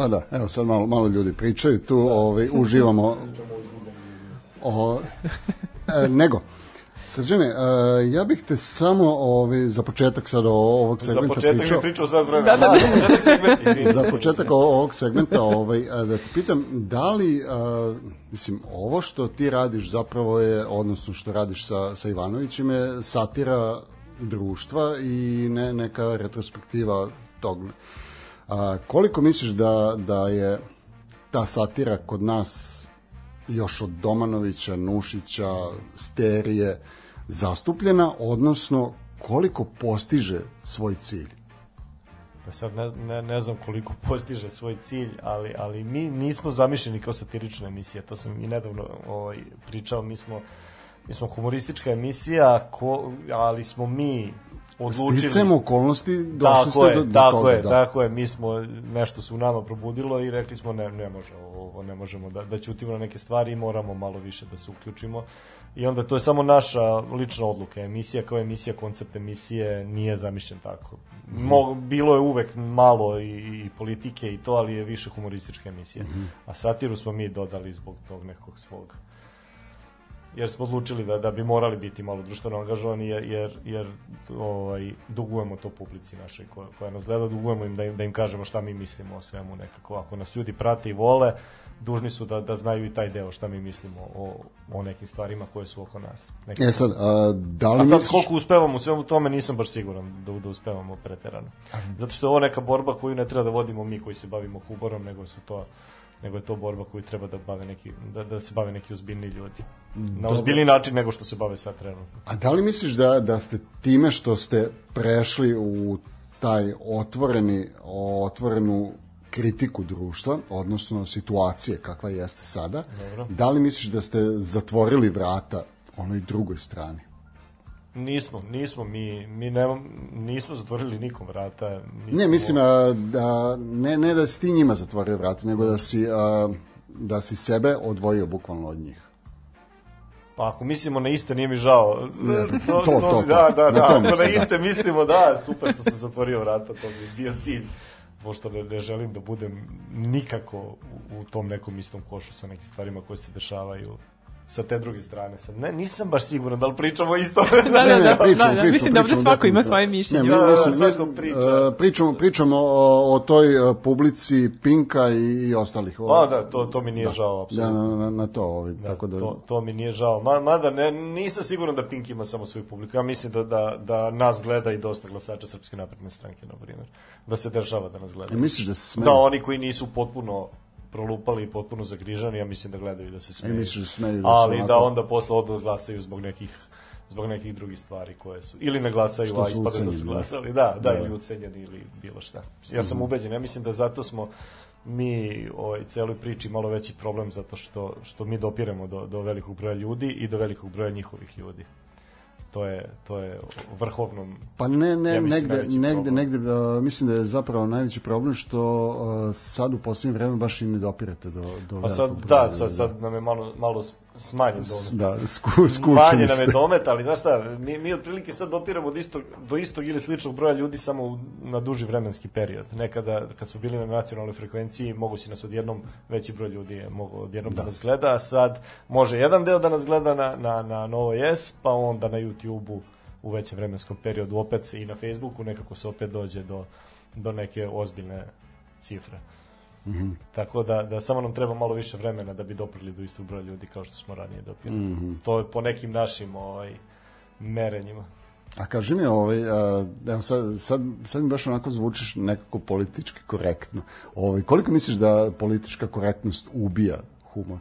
Pa da, evo sad malo, malo ljudi pričaju tu, ovaj, uživamo. O, e, nego, Srđane, e, ja bih te samo ovaj, za početak sad o ovog Za segmenta početak pričao. mi pričao sad vremena. Da, da, da. za početak segment, izvini. za početak o- ovog segmenta ovaj, e, da te pitam, da li, e, mislim, ovo što ti radiš zapravo je, odnosno što radiš sa, sa Ivanovićem je satira društva i ne neka retrospektiva tog. A, koliko misliš da, da je ta satira kod nas još od Domanovića, Nušića, Sterije zastupljena, odnosno koliko postiže svoj cilj? Pa sad ne, ne, ne znam koliko (laughs) postiže svoj cilj, ali, ali mi nismo zamišljeni kao satirična emisija, to sam i nedavno ovaj, pričao, mi smo, mi smo humoristička emisija, ko, ali smo mi odlučili... Sticajem okolnosti došli Tako ste je, do, do tako toga. je, da. tako je, mi smo, nešto se u nama probudilo i rekli smo ne, ne može ovo, ne možemo da, da ćutimo na neke stvari i moramo malo više da se uključimo. I onda to je samo naša lična odluka. Emisija kao emisija, koncept emisije nije zamišljen tako. Mo, bilo je uvek malo i, i politike i to, ali je više humoristička emisija. A satiru smo mi dodali zbog tog nekog svog jer smo odlučili da da bi morali biti malo društveno angažovani jer jer jer ovaj dugujemo to publici našoj koja koja nas gleda dugujemo im da im da im kažemo šta mi mislimo o svemu nekako ako nas ljudi prate i vole dužni su da da znaju i taj deo šta mi mislimo o o nekim stvarima koje su oko nas Neke E sad, a, da li A sad misliš... koliko uspevamo u svemu tome nisam baš siguran da, da uspevamo preterano. Zato što je ovo neka borba koju ne treba da vodimo mi koji se bavimo humorom, nego su to nego je to borba koju treba da bave neki da, da se bave neki ozbiljni ljudi. Na ozbiljni način nego što se bave sad trenutno. A da li misliš da, da ste time što ste prešli u taj otvoreni, otvorenu kritiku društva, odnosno situacije kakva jeste sada, Dobro. da li misliš da ste zatvorili vrata onoj drugoj strani? Nismo, nismo mi mi nemam nismo zatvorili nikom vrata. Nismo, Ne, mislim a, da, ne, ne da si ti njima zatvorio vrata, nego da si, a, da si sebe odvojio bukvalno od njih. Pa ako mislimo na iste, nije mi žao. to, to, to. Da, da, da. to Ako na da. iste mislimo, da, super što sam zatvorio vrata, to bi bio cilj. Pošto ne, ne želim da budem nikako u, u tom nekom istom košu sa nekim stvarima koje se dešavaju sa te druge strane. Sad, ne, nisam baš siguran da li pričamo isto. Da, da, (laughs) Ne, ne, da, pričamo, da, da, pričamo, mislim da ovde svako ima svoje Ne, mišljenje. mi, Da, da, mislim, svako mi, priča. e, pričamo, pričamo o, o toj e, publici Pinka i, i ostalih. O, Pa da, to, to mi nije žao, Da, apsolutno. na, na, na to, ovaj, tako da... to, to mi nije žao. Ma, mada ne, nisam siguran da Pink ima samo svoju publiku. Ja mislim da, da, da nas gleda i dosta glasača Srpske napredne stranke, na primjer. Da se dešava da nas gleda. E, misliš da se smeju? Da, oni koji nisu potpuno prolupali i potpuno zagrižani, ja mislim da gledaju da se smeju. E, misliš da smeju da Ali onako- da onda posle odu da glasaju zbog nekih zbog nekih drugih stvari koje su ili ne glasaju, a ispada da su da. glasali, da, da, Da. ili ucenjeni ili bilo šta. Ja sam Mhm. ubeđen, ja mislim da zato smo mi ovaj celoj priči malo veći problem zato što što mi dopiremo do do velikog broja ljudi i do velikog broja njihovih ljudi. To je to je vrhovnom Pa ne, ne, Ja mislim negde, negde, problem. negde, uh, mislim da je zapravo najveći problem što uh, sad u posljednje vreme baš i ne dopirate do, do Pa sad, da, sad, sad nam je malo, malo smanjen domet. Da, sku, Manje nam je domet, ali znaš šta, mi, mi otprilike sad dopiramo do istog, do istog ili sličnog broja ljudi samo u- na duži vremenski period. Nekada, kad smo bili na nacionalnoj frekvenciji, mogu si nas odjednom, veći broj ljudi je mogu odjednom da. da nas gleda, a sad može jedan deo da nas gleda na, na, na Novo S, pa onda na YouTube-u u većem vremenskom periodu opet i na Facebooku nekako se opet dođe do, do neke ozbiljne cifre. Tako da, da samo nam treba malo više vremena da bi doprli do istog broja ljudi kao što smo ranije dopili. Mhm. To je po nekim našim ovaj, merenjima. A kaži mi, ovaj, a, evo sad, sad, sad mi baš onako zvučiš nekako politički korektno. Ovaj, koliko misliš da politička korektnost ubija humor?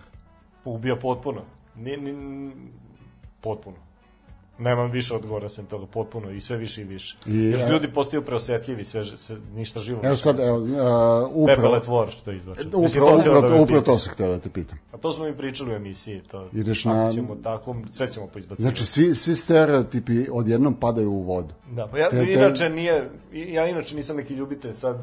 Ubija potpuno. Ni, ni, potpuno. Nemam više odgovora sem toga, potpuno i sve više i više. I, I, Jer a- ljudi postaju preosetljivi, sve, sve, ništa živo. Evo sad, evo, a, upravo, Pepele tvor što izbačeno. Mislim, upravo, to htjela upravo, da upravo to sam htio da te pitam. A to smo mi pričali u emisiji. To, Ideš na- ćemo, tako, sve ćemo poizbaciti. Znači, svi, svi stereotipi odjednom padaju u vodu. Da, pa ja Te- te- inače nije i- ja inače nisam neki ljubitelj sad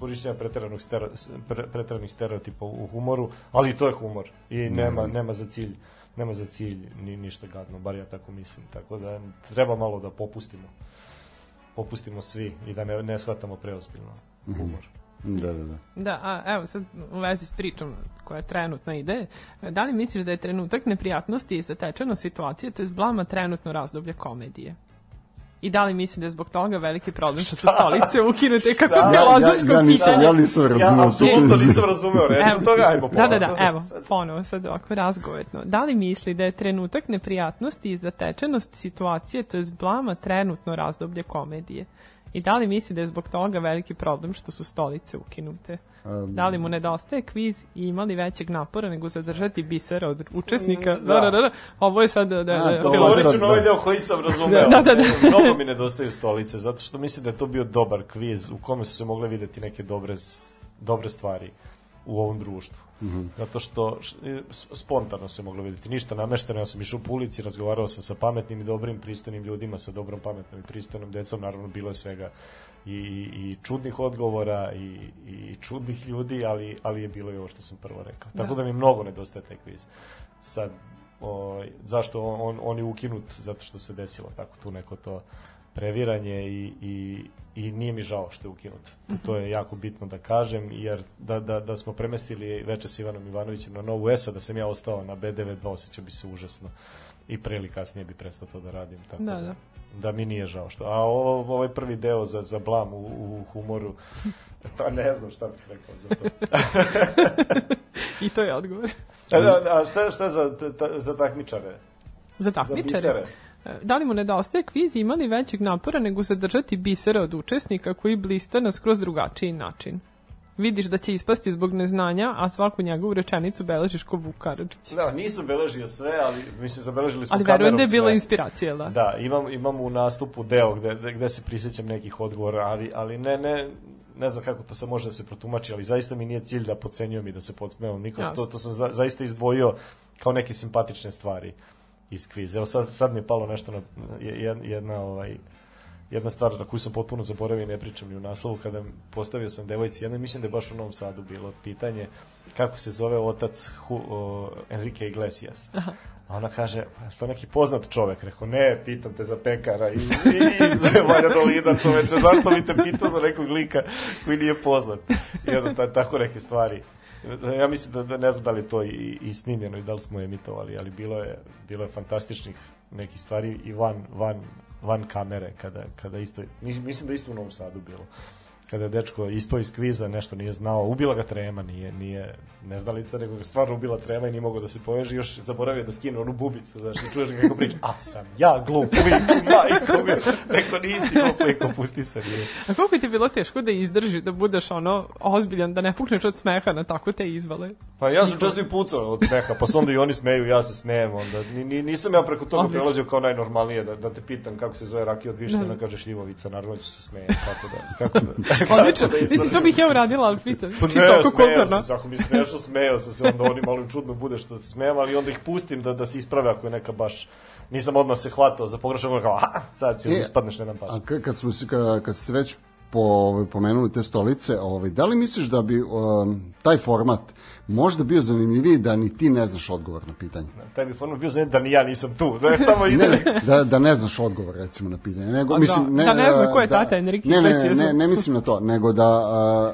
korišćenja preteranog stero, pre, preteranih stereotipa u humoru, ali i to je humor i nema nema za cilj nema za cilj ni ništa gadno, bar ja tako mislim. Tako da treba malo da popustimo. Popustimo svi i da ne ne shvatamo preozbiljno humor. Da, da, da. Da, a evo sad u vezi s pričom koja trenutno ide, da li misliš da je trenutak neprijatnosti i zatečeno situacije, to je blama trenutno razdoblje komedije? I da li misli da je zbog toga veliki problem što su stolice ukinute kako Ja, ja, filozofsko ja, nisam, pitanje? ja nisam Ja razumeo. apsolutno nisam razumeo reč od toga, ajmo Da, pola. da, da, evo, ponovo sad ovako razgovetno. Da li misli da je trenutak neprijatnosti i zatečenost situacije, to je blama trenutno razdoblje komedije? I da li misli da je zbog toga veliki problem što su stolice ukinute? Da li mu nedostaje kviz i ima li većeg napora nego zadržati bisera od učesnika? Da, da. da, da, da. Ovo je sad da, da, A, to filozofsko. sad, na ovaj da. deo koji sam razumeo. Da, da, da. (laughs) Mnogo mi nedostaju stolice, zato što mislim da je to bio dobar kviz u kome su se mogle videti neke dobre, dobre stvari u ovom društvu. Zato što e, spontano se moglo videti. Ništa namešteno, ja sam išao po ulici, razgovarao sam sa pametnim i dobrim, pristojnim ljudima, sa dobrom, pametnom i pristojnom decom, naravno bilo je svega i, i, i čudnih odgovora i, i čudnih ljudi, ali, ali je bilo i ovo što sam prvo rekao. Tako da, mi mnogo nedostaje taj kviz. Sad, o, zašto on, on, on je ukinut? Zato što se desilo tako tu neko to previranje i, i, i nije mi žao što je ukinut. To je jako bitno da kažem, jer da, da, da smo premestili veče s Ivanom Ivanovićem na Novu ESA, da sam ja ostao na B92, osjećao bi se užasno i pre ili kasnije bi prestao to da radim. Tako Da, da. da mi nije žao što. A ovo, ovaj prvi deo za, za blam u, u humoru, (laughs) to ne znam šta bih rekao za to. (laughs) I to je odgovor. A, da, a šta, šta za, ta, za takmičare? Za Za takmičare. bisere? Da li mu nedostaje kviz i ima li većeg napora nego zadržati bisera od učesnika koji blista na skroz drugačiji način? Vidiš da će ispasti zbog neznanja, a svaku njegovu rečenicu beležiš ko Vuk Karadžić. Da, nisam beležio sve, ali mislim zabeležili smo Ali kamerom verujem da je bila sve. inspiracija, da. Da, imam, imam u nastupu deo gde, gde, se prisjećam nekih odgovora, ali, ali ne, ne, ne znam kako to se može da se protumači, ali zaista mi nije cilj da pocenjujem i da se podsmevam nikom. To, to sam za, zaista izdvojio kao neke simpatične stvari iz kviza. Evo sad, sad mi je palo nešto na je- jedna, ovaj, jedna stvar na koju sam potpuno zaboravio i ne pričam ni u naslovu, kada postavio sam devojci jedno, mislim da je baš u Novom Sadu bilo pitanje kako se zove otac Hu, o, Enrique Iglesias. A ona kaže, "Pa, to neki poznat čovek. Rekao, ne, pitam te za pekara iz, iz (laughs) Valjadolida čoveče, zašto bi te pitao za nekog lika koji nije poznat? I onda ta, tako neke stvari. Ja mislim da, da ne znam da li je to i, i snimljeno i da li smo emitovali, ali bilo je, bilo je fantastičnih nekih stvari i van, van, van kamere, kada, kada isto, mis- mislim da isto u Novom Sadu bilo kada je dečko ispao iz kviza, nešto nije znao, ubila ga trema, nije, nije neznalica, nego ga stvarno ubila trema i nije mogao da se poveže, još zaboravio da skine onu bubicu, znaš, i čuješ kako priča, a sam ja glup, uvijek, majko mi, rekao nisi glup, rekao pusti se, nije. A koliko ti je bilo teško da izdrži, da budeš ono ozbiljan, da ne pukneš od smeha na tako te izvale? Pa ja sam često i pucao od smeha, pa onda i oni smeju, ja se smejem, onda ni, ni, nisam ja preko toga Odlično. prelazio kao najnormalnije, da, da te pitam kako se zove rakija od vištena, Da. kažeš Ivovica, naravno ću se smejem, kako da, kako da, (laughs) Odlično. da Mislim, to izdržim. bih ja uradila, ali pitam. Pa ne, smejao kulturno. sam se, ako mi smešno, smejao sam se, onda oni malo čudno bude što se smejem, ali onda ih pustim da, da se isprave ako je neka baš, nisam odmah se hvatao za pogrešak, onda kao, a, sad si E, ispadneš na jedan pad. A ka- kad smo se kad, kad se već po, ovaj, pomenuli te stolice, ovaj, da li misliš da bi um, taj format možda bio zanimljiviji da ni ti ne znaš odgovor na pitanje? Taj bi format bio zanimljiv da ni ja nisam tu, da je samo Ne, ne, da, da ne znaš odgovor recimo na pitanje. Nego, A mislim, da- ne, da ne zna ko je da- tata Enrique ne, ne, ne, ne, ne mislim na to, nego da a,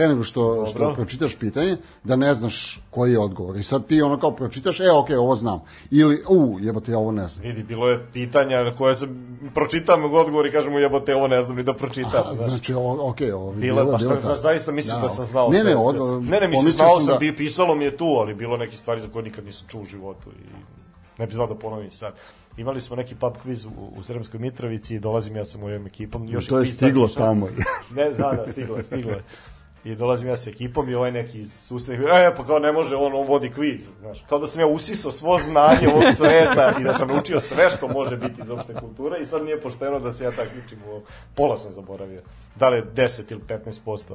pre nego što, što Dobro. pročitaš pitanje, da ne znaš koji je odgovor. I sad ti ono kao pročitaš, e, okej, ovo znam. Ili, u, jebate, ja ovo ne znam. Vidi, bilo je pitanja na koje sam pročitam odgovor i kažem mu jebote, ovo ne znam ni da pročitam. A, znaš. znači, o, okej, ovo bi Bilo, bilo, pa bilo za, zaista misliš da, sam znao ne, sve? Ne, od, ne, ne, mislim, znao sam sam, da- bi, pisalo mi je tu, ali bilo neke stvari za koje nikad nisam čuo u životu i ne bi znao da ponovim sad. Imali smo neki pub quiz u, u Sremskoj Mitrovici, dolazim ja sa mojom ekipom. Još To je stiglo tamo. Ne, da, da, stiglo je, stiglo je. I dolazim ja sa ekipom i ovaj neki iz susrednih, e, pa kao ne može, on, on vodi kviz, znaš. Kao da sam ja usisao svo znanje ovog sveta i da sam naučio sve što može biti iz opšte kulture i sad nije pošteno da se ja takmičim u ovo. Pola sam zaboravio. Da li je 10 ili 15%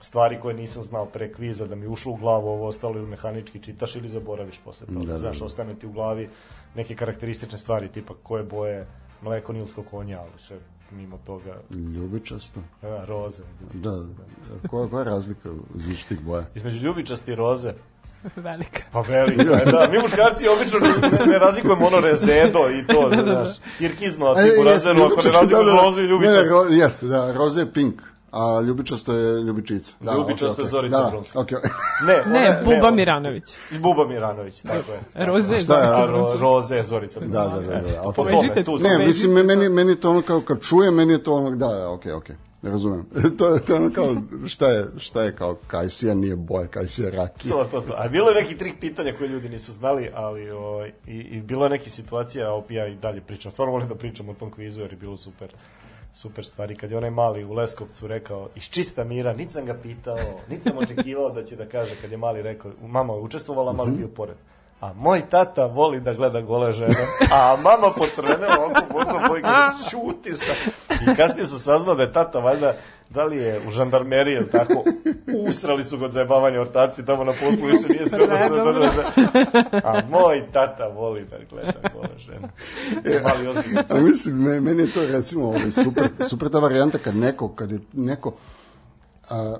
stvari koje nisam znao pre kviza, da mi ušlo u glavu ovo ostalo ili mehanički čitaš ili zaboraviš posle toga. Da, da, Znaš, da. ostane ti u glavi neke karakteristične stvari, tipa koje boje mleko nilskog konja, ali sve mimo toga, Ljubičasto. a, roze. Da, da. Koja, koja je razlika između tih boja? Između ljubičasti i roze, (laughs) Velika. pa velika je, da. Mi muškarci obično ne, ne razlikujemo ono rezedo i to, znaš, kirkizno, a ti u razenu, ako ne ljubičasti, razlikujemo da, da. rozu i Ne, ne, ro, jeste, da, roze je pink. A Ljubičasto je Ljubičica. Da, Ljubičasto je okej. Zorica da, Brunska. okej. Ne, Ne, je- Buba ona- Miranović. Buba Miranović, tako je. (laughs) Roze, šta je, Zorica. Roze, Zorica. Da, da, da, da. Po okej. tome, tu Ne, mislim, me- meni, meni je to ono kao, kad čujem, meni je to ono, da, da, okej, okej. Ne razumem. (laughs) to, je- to je ono kao, šta je, šta je kao kajsija, nije boja, kajsija rakija. To, to, to. A bilo je nekih trik pitanja koje ljudi nisu znali, ali o, i, i bilo je nekih situacija, a ja i dalje pričam. Stvarno volim da pričam o tom kvizu jer je bilo super super stvari. Kad je onaj mali u Leskovcu rekao, iz čista mira, nit sam ga pitao, nit sam očekivao da će da kaže, kad je mali rekao, mama je učestvovala, mali bio pored. A moj tata voli da gleda gole žene, a mama pocrvenela oko bordo boji kaže, čuti šta. I kasnije sam saznao da je tata valjda, da li je u žandarmeriji, ili tako, usrali su ga od zajebavanja ortaci, tamo na poslu više nije spremno da dobro. gleda A moj tata voli da gleda gole žene. Mali ozbiljno. A mislim, me- meni je to recimo ovaj, super, super ta varijanta kad neko, kad je neko, a,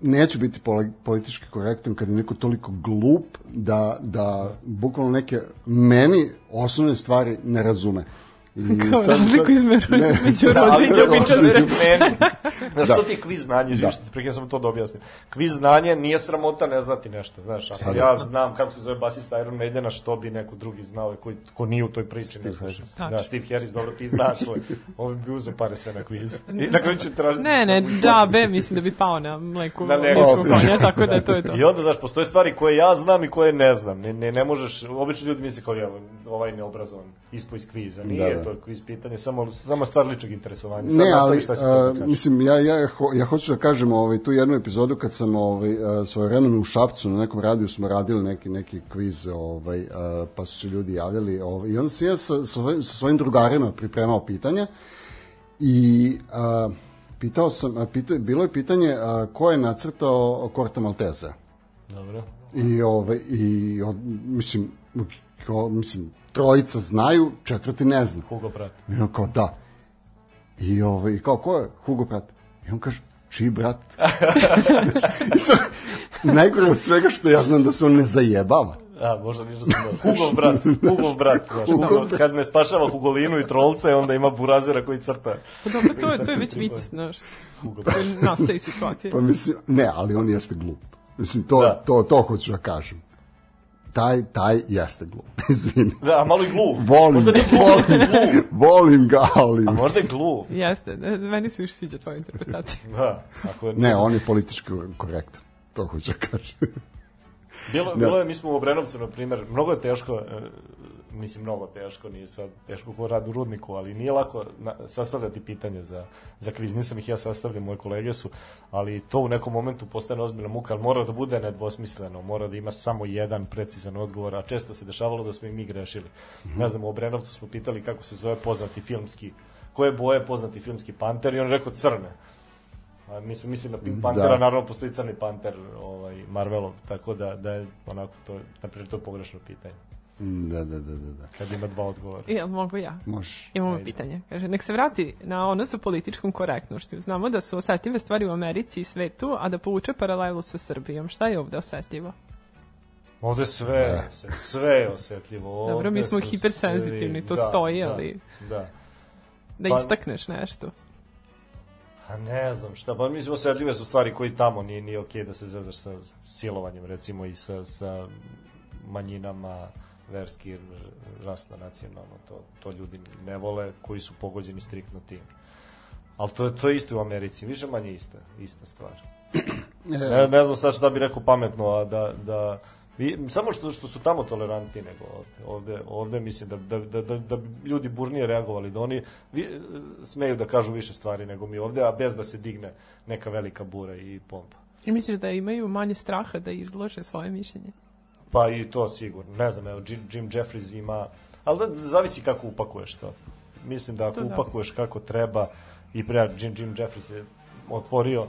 neću biti poli- politički korektan, kad je neko toliko glup da, da bukvalno neke meni osnovne stvari ne razume. I Kao razliku između- ne, između Da, Rozi i ljubičaste. (laughs) Znaš, Da. to ti je kviz znanje, izviš, da. prekaj sam to da objasnim. Kviz znanje nije sramota ne znati nešto, znaš, ako ja znam kako se zove basista Iron Maidena, što bi neko drugi znao koji, ko nije u toj priči, ne sluša. Tačno. Da, Steve Harris, dobro ti znaš, ovaj, ovaj bi uzeo pare sve na kviz. I na kraju ću tražiti... Ne, ne, džabe, mislim da bi pao na mleku Na neko. ljudskog konja, tako da to je to. I onda, znaš, postoje stvari koje ja znam i koje ne znam. Ne, ne, ne možeš, obično ljudi misle kao, ja, ovaj neobrazovan, ispo iz kviza. Nije Da, da. To kviz pitanje, samo, samo stvar ličnog interesovanja. Sad Ne, ali, šta si a, to da mislim, ja, ja, ho, ja hoću da kažem ovaj, tu jednu epizodu kad sam ovaj, svoje vremenu u Šapcu na nekom radiju smo radili neki, neki kviz, ovaj, a, pa su se ljudi javljali ovaj, i onda sam ja sa, sa, svojim- sa svojim drugarima pripremao pitanja i a, pitao sam, a, pita, bilo je pitanje a, ko je nacrtao Korta Malteza. Dobro. I, ovaj, i od, mislim, ko, mislim, trojica znaju, četvrti ne zna. Hugo Pratt. I on kao, da. I, ovaj, i kao, ko je Hugo brat? I on kaže, čiji brat? (laughs) I sad, najgore od svega što ja znam da se on ne zajebava. A, možda ništa sam dobro. Hugov brat, Hugov brat, znaš, Hugo, brat. kad ne spašava Hugolinu i trolce, onda ima burazera koji crta. Pa dobro, to, je- to je već vic, znaš. Hugo brat. Nastaje situacije. Pa mislim, ne, ali on jeste glup. Mislim, to, Da. to, to hoću da kažem. Taj, taj jeste glup, (laughs) izvini. Da, a malo i gluv. Volim Možda gluv, volim, gluv. volim ga, ali... A možda je gluv. Jeste, ne, meni se više sviđa tvoja interpretacija. (laughs) Da, ako je... Ne, on je politički korektan. To hoću da kažem. Bilo, bilo je, mi smo u Obrenovcu, na primjer, mnogo je teško, e, mislim, mnogo teško, nije sad teško ko rad u rudniku, ali nije lako na, sastavljati pitanje za, za kviz. Nisam ih ja sastavljao, moje kolege su, ali to u nekom momentu postane ozbiljna muka, ali mora da bude nedvosmisleno, mora da ima samo jedan precizan odgovor, a često se dešavalo da smo i mi grešili. Ne znam, u Obrenovcu smo pitali kako se zove poznati filmski, koje boje poznati filmski panter i on rekao crne. A mi smo mislili na Pink Pantera, Da. naravno postoji crni panter ovaj, Marvelov, tako da, da je onako to, na primjer, to je pogrešno pitanje, Da, da, da, da, da. kad ima dva odgovora. Jel mogu ja? Možeš. Imamo Ajde. pitanje. Kaže, nek se vrati na ono sa političkom korektnošću. Znamo da su osetljive stvari u Americi i svetu, a da povuče paralelu sa Srbijom. Šta je ovde osetljivo? Ovde sve, je osjet- sve je osetljivo. Ovde Dobro, mi smo hipersenzitivni, svi- to da, stoji, da, ali- Da. Da Pa- istakneš nešto. A ne znam šta, pa mislim osetljive su stvari koji tamo nije, nije okej da se zezaš sa silovanjem recimo i sa, sa manjinama verski, rasno, nacionalno, to, to ljudi ne vole koji su pogođeni striktno tim. Ali to, to je isto u Americi, više manje ista, ista stvar. (clears throat) Ne, ne znam sad šta bi rekao pametno, a da, da i, samo što, što su tamo tolerantni nego ovde. Ovde, ovde mislim da, da, da, da, da bi ljudi burnije reagovali, da oni vi, smeju da kažu više stvari nego mi ovde, a bez da se digne neka velika bura i pompa. I misliš da imaju manje straha da izlože svoje mišljenje? Pa i to sigurno. Ne znam, evo, Jim, Jim Jeffries ima... Ali da, zavisi kako upakuješ to. Mislim da ako To da. upakuješ kako treba i pre Jim, Jim Jeffries je otvorio...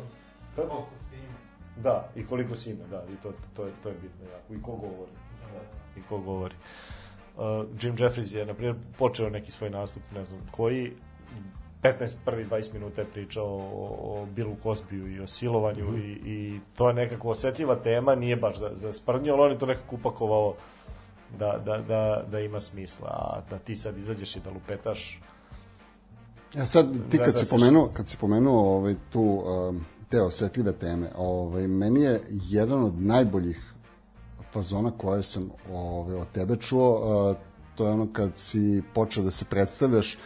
Koliko si ima? Da, i koliko si ima, da, i to, to, je, to je bitno jako. I ko govori. Da, I ko govori. Uh, Jim Jeffries je, na primjer, počeo neki svoj nastup, ne znam koji, 15, prvi 20 minuta je pričao o, o Billu Cosbyu i o silovanju i, i to je nekako osetljiva tema, nije baš za, za sprdnju, ali on je to nekako upakovao da, da, da, da ima smisla. A da ti sad izađeš i da lupetaš, Ja sad ti Da, kad da, si se pomenuo, kad si pomenuo ovaj tu um, te osetljive teme, ovaj meni je jedan od najboljih fazona koje sam ovaj od tebe čuo, uh, to je ono kad si počeo da se predstavljaš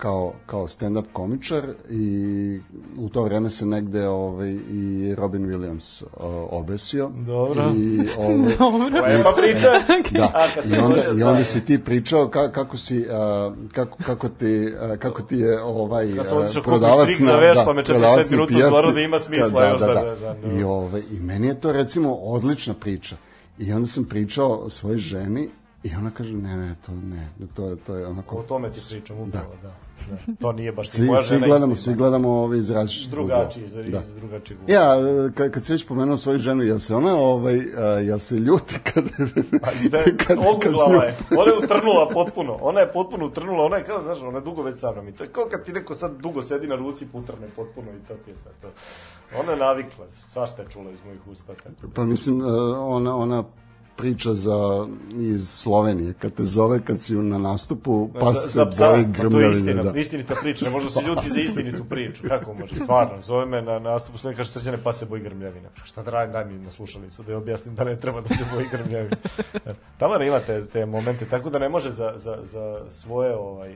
kao, kao stand-up komičar i u to vreme se negde ovaj, i Robin Williams uh, obesio. Dobro. I, (laughs) ovaj, Dobro. Lepa priča. (laughs) Da, (laughs) A, kad i onda, i da, onda da. si ti pričao ka, kako si a, kako, kako ti a, kako ti je ovaj Kad sam a, otišao prodavac za veš, pa me 45 prodavac na minuta pijaci. da ima smisla, da, još da, da- da, da, da, da. I ovaj i meni je to recimo odlična priča. I onda sam pričao svojoj ženi i ona kaže ne ne to ne da to je to je onako O tome ti pričam upravo, da. da. To nije baš svi, svi gledamo svi gledamo ove iz različitih drugačiji, iz, uglova. iz drugačijeg. Ja, kad, kad si već pomenuo svoju ženu, jel se ona, ovaj, a, jel se ljuti kad... Pa da, (laughs) oguglava je. Ona je utrnula potpuno. Ona je potpuno utrnula. Ona je kao, znaš, ona je dugo već sa mnom. I to je kao kad ti neko sad dugo sedi na ruci pa utrne potpuno i to ti je sad to. Ona je navikla. Svašta je čula iz mojih usta. tako. Pa mislim, a, ona, ona priča za, iz Slovenije, kad te zove, kad si na nastupu, pa se za psa, boji pa to je grmljavine. istina, Da. istinita priča, ne može se ljuti za istinitu priču, kako može, stvarno, zove me na nastupu, sve kaže srđane, pa se boji grmljavina. Šta da radim, daj mi na slušalicu, da je objasnim da ne treba da se boji grmljavina. Tamara ima te, te momente, tako da ne može za, za, za svoje ovaj,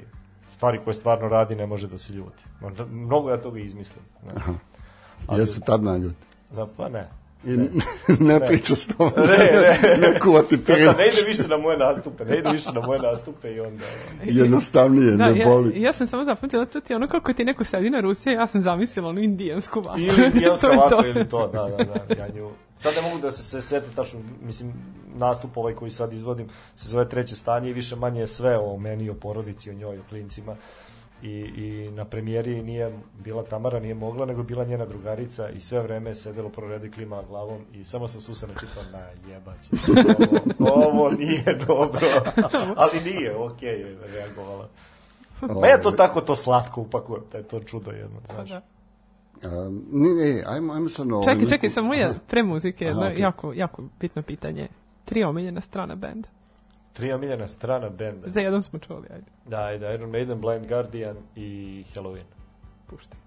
stvari koje stvarno radi, ne može da se ljuti. Mnogo ja toga izmislim. Ne, Ja se tad naljuti. da, pa ne. I (laughs) ne, priča s tobom. Ne, ne. (laughs) ne kuvati Znaš šta, ne ide više na moje nastupe, ne ide više na moje nastupe i onda... Jednostavnije, Da, ne ja, boli. ja sam samo zapamtila to ti ono kako ti neko sedi na ruci, ja sam zamislila onu indijansku vatru. Ili indijanska (laughs) vatra ili to, da, da, da, ja nju... Sad ne mogu da se, se sete tačno, mislim, nastup ovaj koji sad izvodim se zove treće stanje i više manje je sve o meni, o porodici, o njoj, o klincima. I, i na premijeri nije bila Tamara, nije mogla, nego bila njena drugarica i sve vreme je sedelo pro redu i klima glavom i samo sam susana čitao na jebać. Ovo, ovo nije dobro. Ali nije, okej je reagovala. Pa ja to tako to slatko upakujem, taj to čudo jedno, znaš. Da. A, ne, ne, ajmo, ajmo sad na ovo. Čekaj, čekaj, samo je Aha. pre muzike jedno Aha, okej. jako, jako bitno pitanje. Tri omiljena strana benda. Tri omiljena strana benda. Za jedan smo čuli, ajde, Da, ajde, Iron Maiden, Blind Guardian i Halloween. puštaj.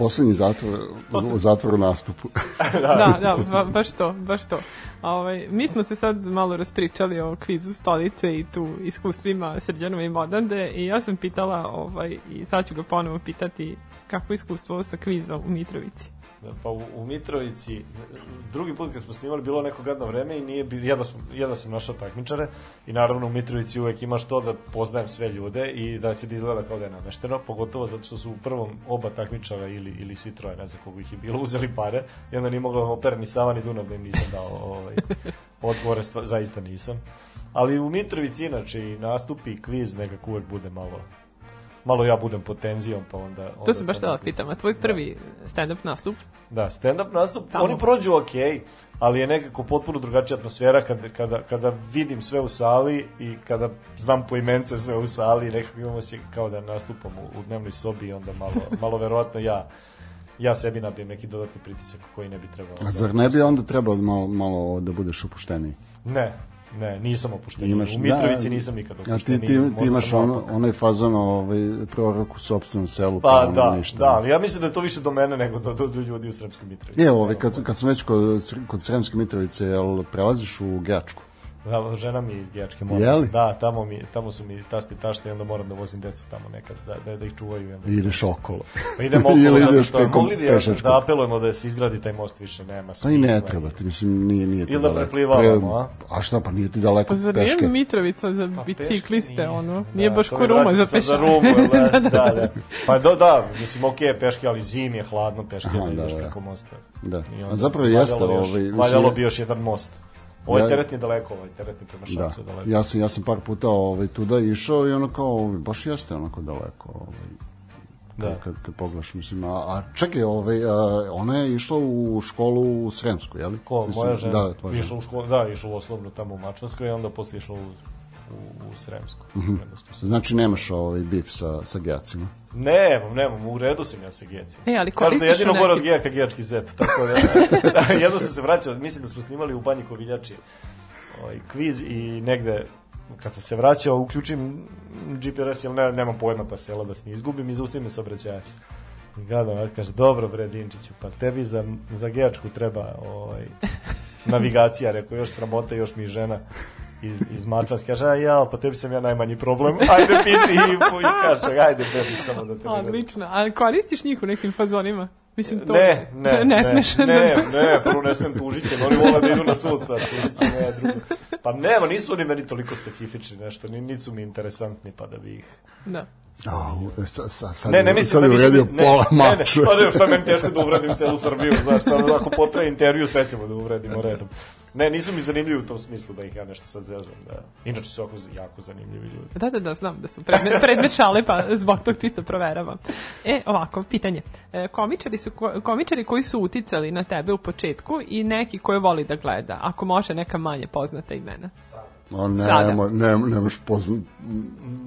Poslednji zatvor, u zatvoru nastupu. (laughs) da, da, ba, baš to, baš to. Ovaj, mi smo se sad malo raspričali o kvizu stolice i tu iskustvima Srđanova i Modande i ja sam pitala, ovaj, i sad ću ga ponovo pitati kako je iskustvo sa kvizom u Mitrovici. Da, Pa u, u Mitrovici, drugi put kad smo snimali, bilo neko gadno vreme i nije, jedva, sam, jedva sam našao takmičare i naravno u Mitrovici uvek imaš to da poznajem sve ljude i da će da izgleda kao da je namešteno, pogotovo zato što su u prvom oba takmičara ili, ili svi troje, ne znam koliko ih je bilo, (laughs) uzeli pare i onda nije moglo opera ni Sava ni Dunav da im nisam dao ovaj, (laughs) odgovore, zaista nisam. Ali u Mitrovici inače i nastupi kviz nekako uvek bude malo malo ja budem pod tenzijom, pa onda... onda To sam baš htjela pitam, a tvoj prvi stand-up nastup? Da, stand-up nastup, Tamo. oni prođu ok, ali je nekako potpuno drugačija atmosfera kada, kada, kada vidim sve u sali i kada znam po imence sve u sali, nekako imamo se kao da nastupam u, u dnevnoj sobi i onda malo, (laughs) malo verovatno ja ja sebi nabijem neki dodatni pritisak koji ne bi trebao. A zar ne bi onda trebalo malo, malo da budeš opušteniji? Ne, ne, nisam opušten. Imaš, u Mitrovici da, nisam nikad A opušten. ti, ti, ti imaš ono, onaj fazon ovaj, prorok u sopstvenom selu, pa, Pa da, ništa. da, ali ja mislim da je to više do mene nego do, do, do ljudi u Sremskoj Mitrovici. Je, ovaj, kad, kad sam već kod, kod Sremske Mitrovice, jel prelaziš u Gačku? Da, žena mi je iz Gečke moram. Jeli? Da, tamo, mi, tamo su mi tasti tašta i onda moram da vozim decu tamo nekad, da, da, da ih čuvaju. i Onda. I ideš okolo. Pa idemo (laughs) okolo, Ili zato ideš što preko mogli bi još pešačkog. da apelujemo da se izgradi taj most više, nema Pa smisla. i ne treba ti, mislim, nije, nije ti Ili da preplivavamo, a? A šta, pa nije ti daleko Pa zar peške. nije Mitrovica za Pa bicikliste, peške ono? Da, Nije baš to ko Ruma za sad Za. Rumu, (laughs) da, da, da. Pa da, da, mislim, okej, okay, peške, ali zim je hladno peške, Aha, da da, ideš da. preko mosta. Da. A zapravo jeste, ovaj, Valjalo bi još jedan most. Ovaj Ja- teretni je daleko, ovaj teretni prema Da, šancu je daleko. ja sam, ja sam par puta ovaj, tuda išao i ono kao, ovaj, baš jeste onako daleko. Ovaj, Da. kad, kad pogledaš, mislim, a, a čekaj, ovaj, a, ona je išla u školu u Sremsku, je li? Ko, Mislim, moja žena? Da, tvoja išla u školu, da, išla u osnovnu tamo u Mačvanskoj i onda posle išla u, u, u Sremsku. Mm Znači nemaš ovaj bif sa, sa gejacima. Nemam, nemam, u redu sam ja sa gejacima. E, ali da koristiš je jedino gore od gejaka gejački zet, tako da, (laughs) da jedno sam se vraćao, mislim da smo snimali u Banji Koviljači ovaj, kviz i negde kad sam se vraćao, uključim GPRS, jer ne, nemam pojma ta sela da se ne izgubim i zaustavim me saobraćajac. I gledam, ja kaže, dobro bre Dinčiću, pa tebi za, za gejačku treba ovaj, (laughs) navigacija, rekao, još sramota, još mi žena iz, iz Mačvanske, kaže, a ja, pa tebi sam ja najmanji problem, (laughs) ajde piči i, i kaže, ajde bebi samo da te ne Odlično. Ali koristiš njih u nekim fazonima? Mislim, to... Ne, ne, (laughs) ne, smeš ne, da- ne, ne, prvo ne smem tužit će, oni vole da idu na sud sad, tužit će ne, drugo. Pa nema, nisu oni meni toliko specifični nešto, ni, nisu su mi interesantni, pa da bi ih... Da. A, sa, sa, sad, Ne, ne mislim sad da uredio ne, pola ne, ne, mača. pa ne, šta meni teško da uvredim celu Srbiju, znaš, šta, ako potraje intervju, sve ćemo da uvredimo redom. Ne, nisu mi zanimljivi u tom smislu da ih ja nešto sad zezam, da. Inače su jako, jako zanimljivi ljudi. Da, da, da, znam da su predmet, predmet šale, pa zbog tog čisto proveravam. E, ovako, pitanje. E, komičari, su, ko- komičari koji su uticali na tebe u početku i neki koje voli da gleda, ako može neka manje poznata imena. O, ne, Sada. mo, ne, nemaš poznat.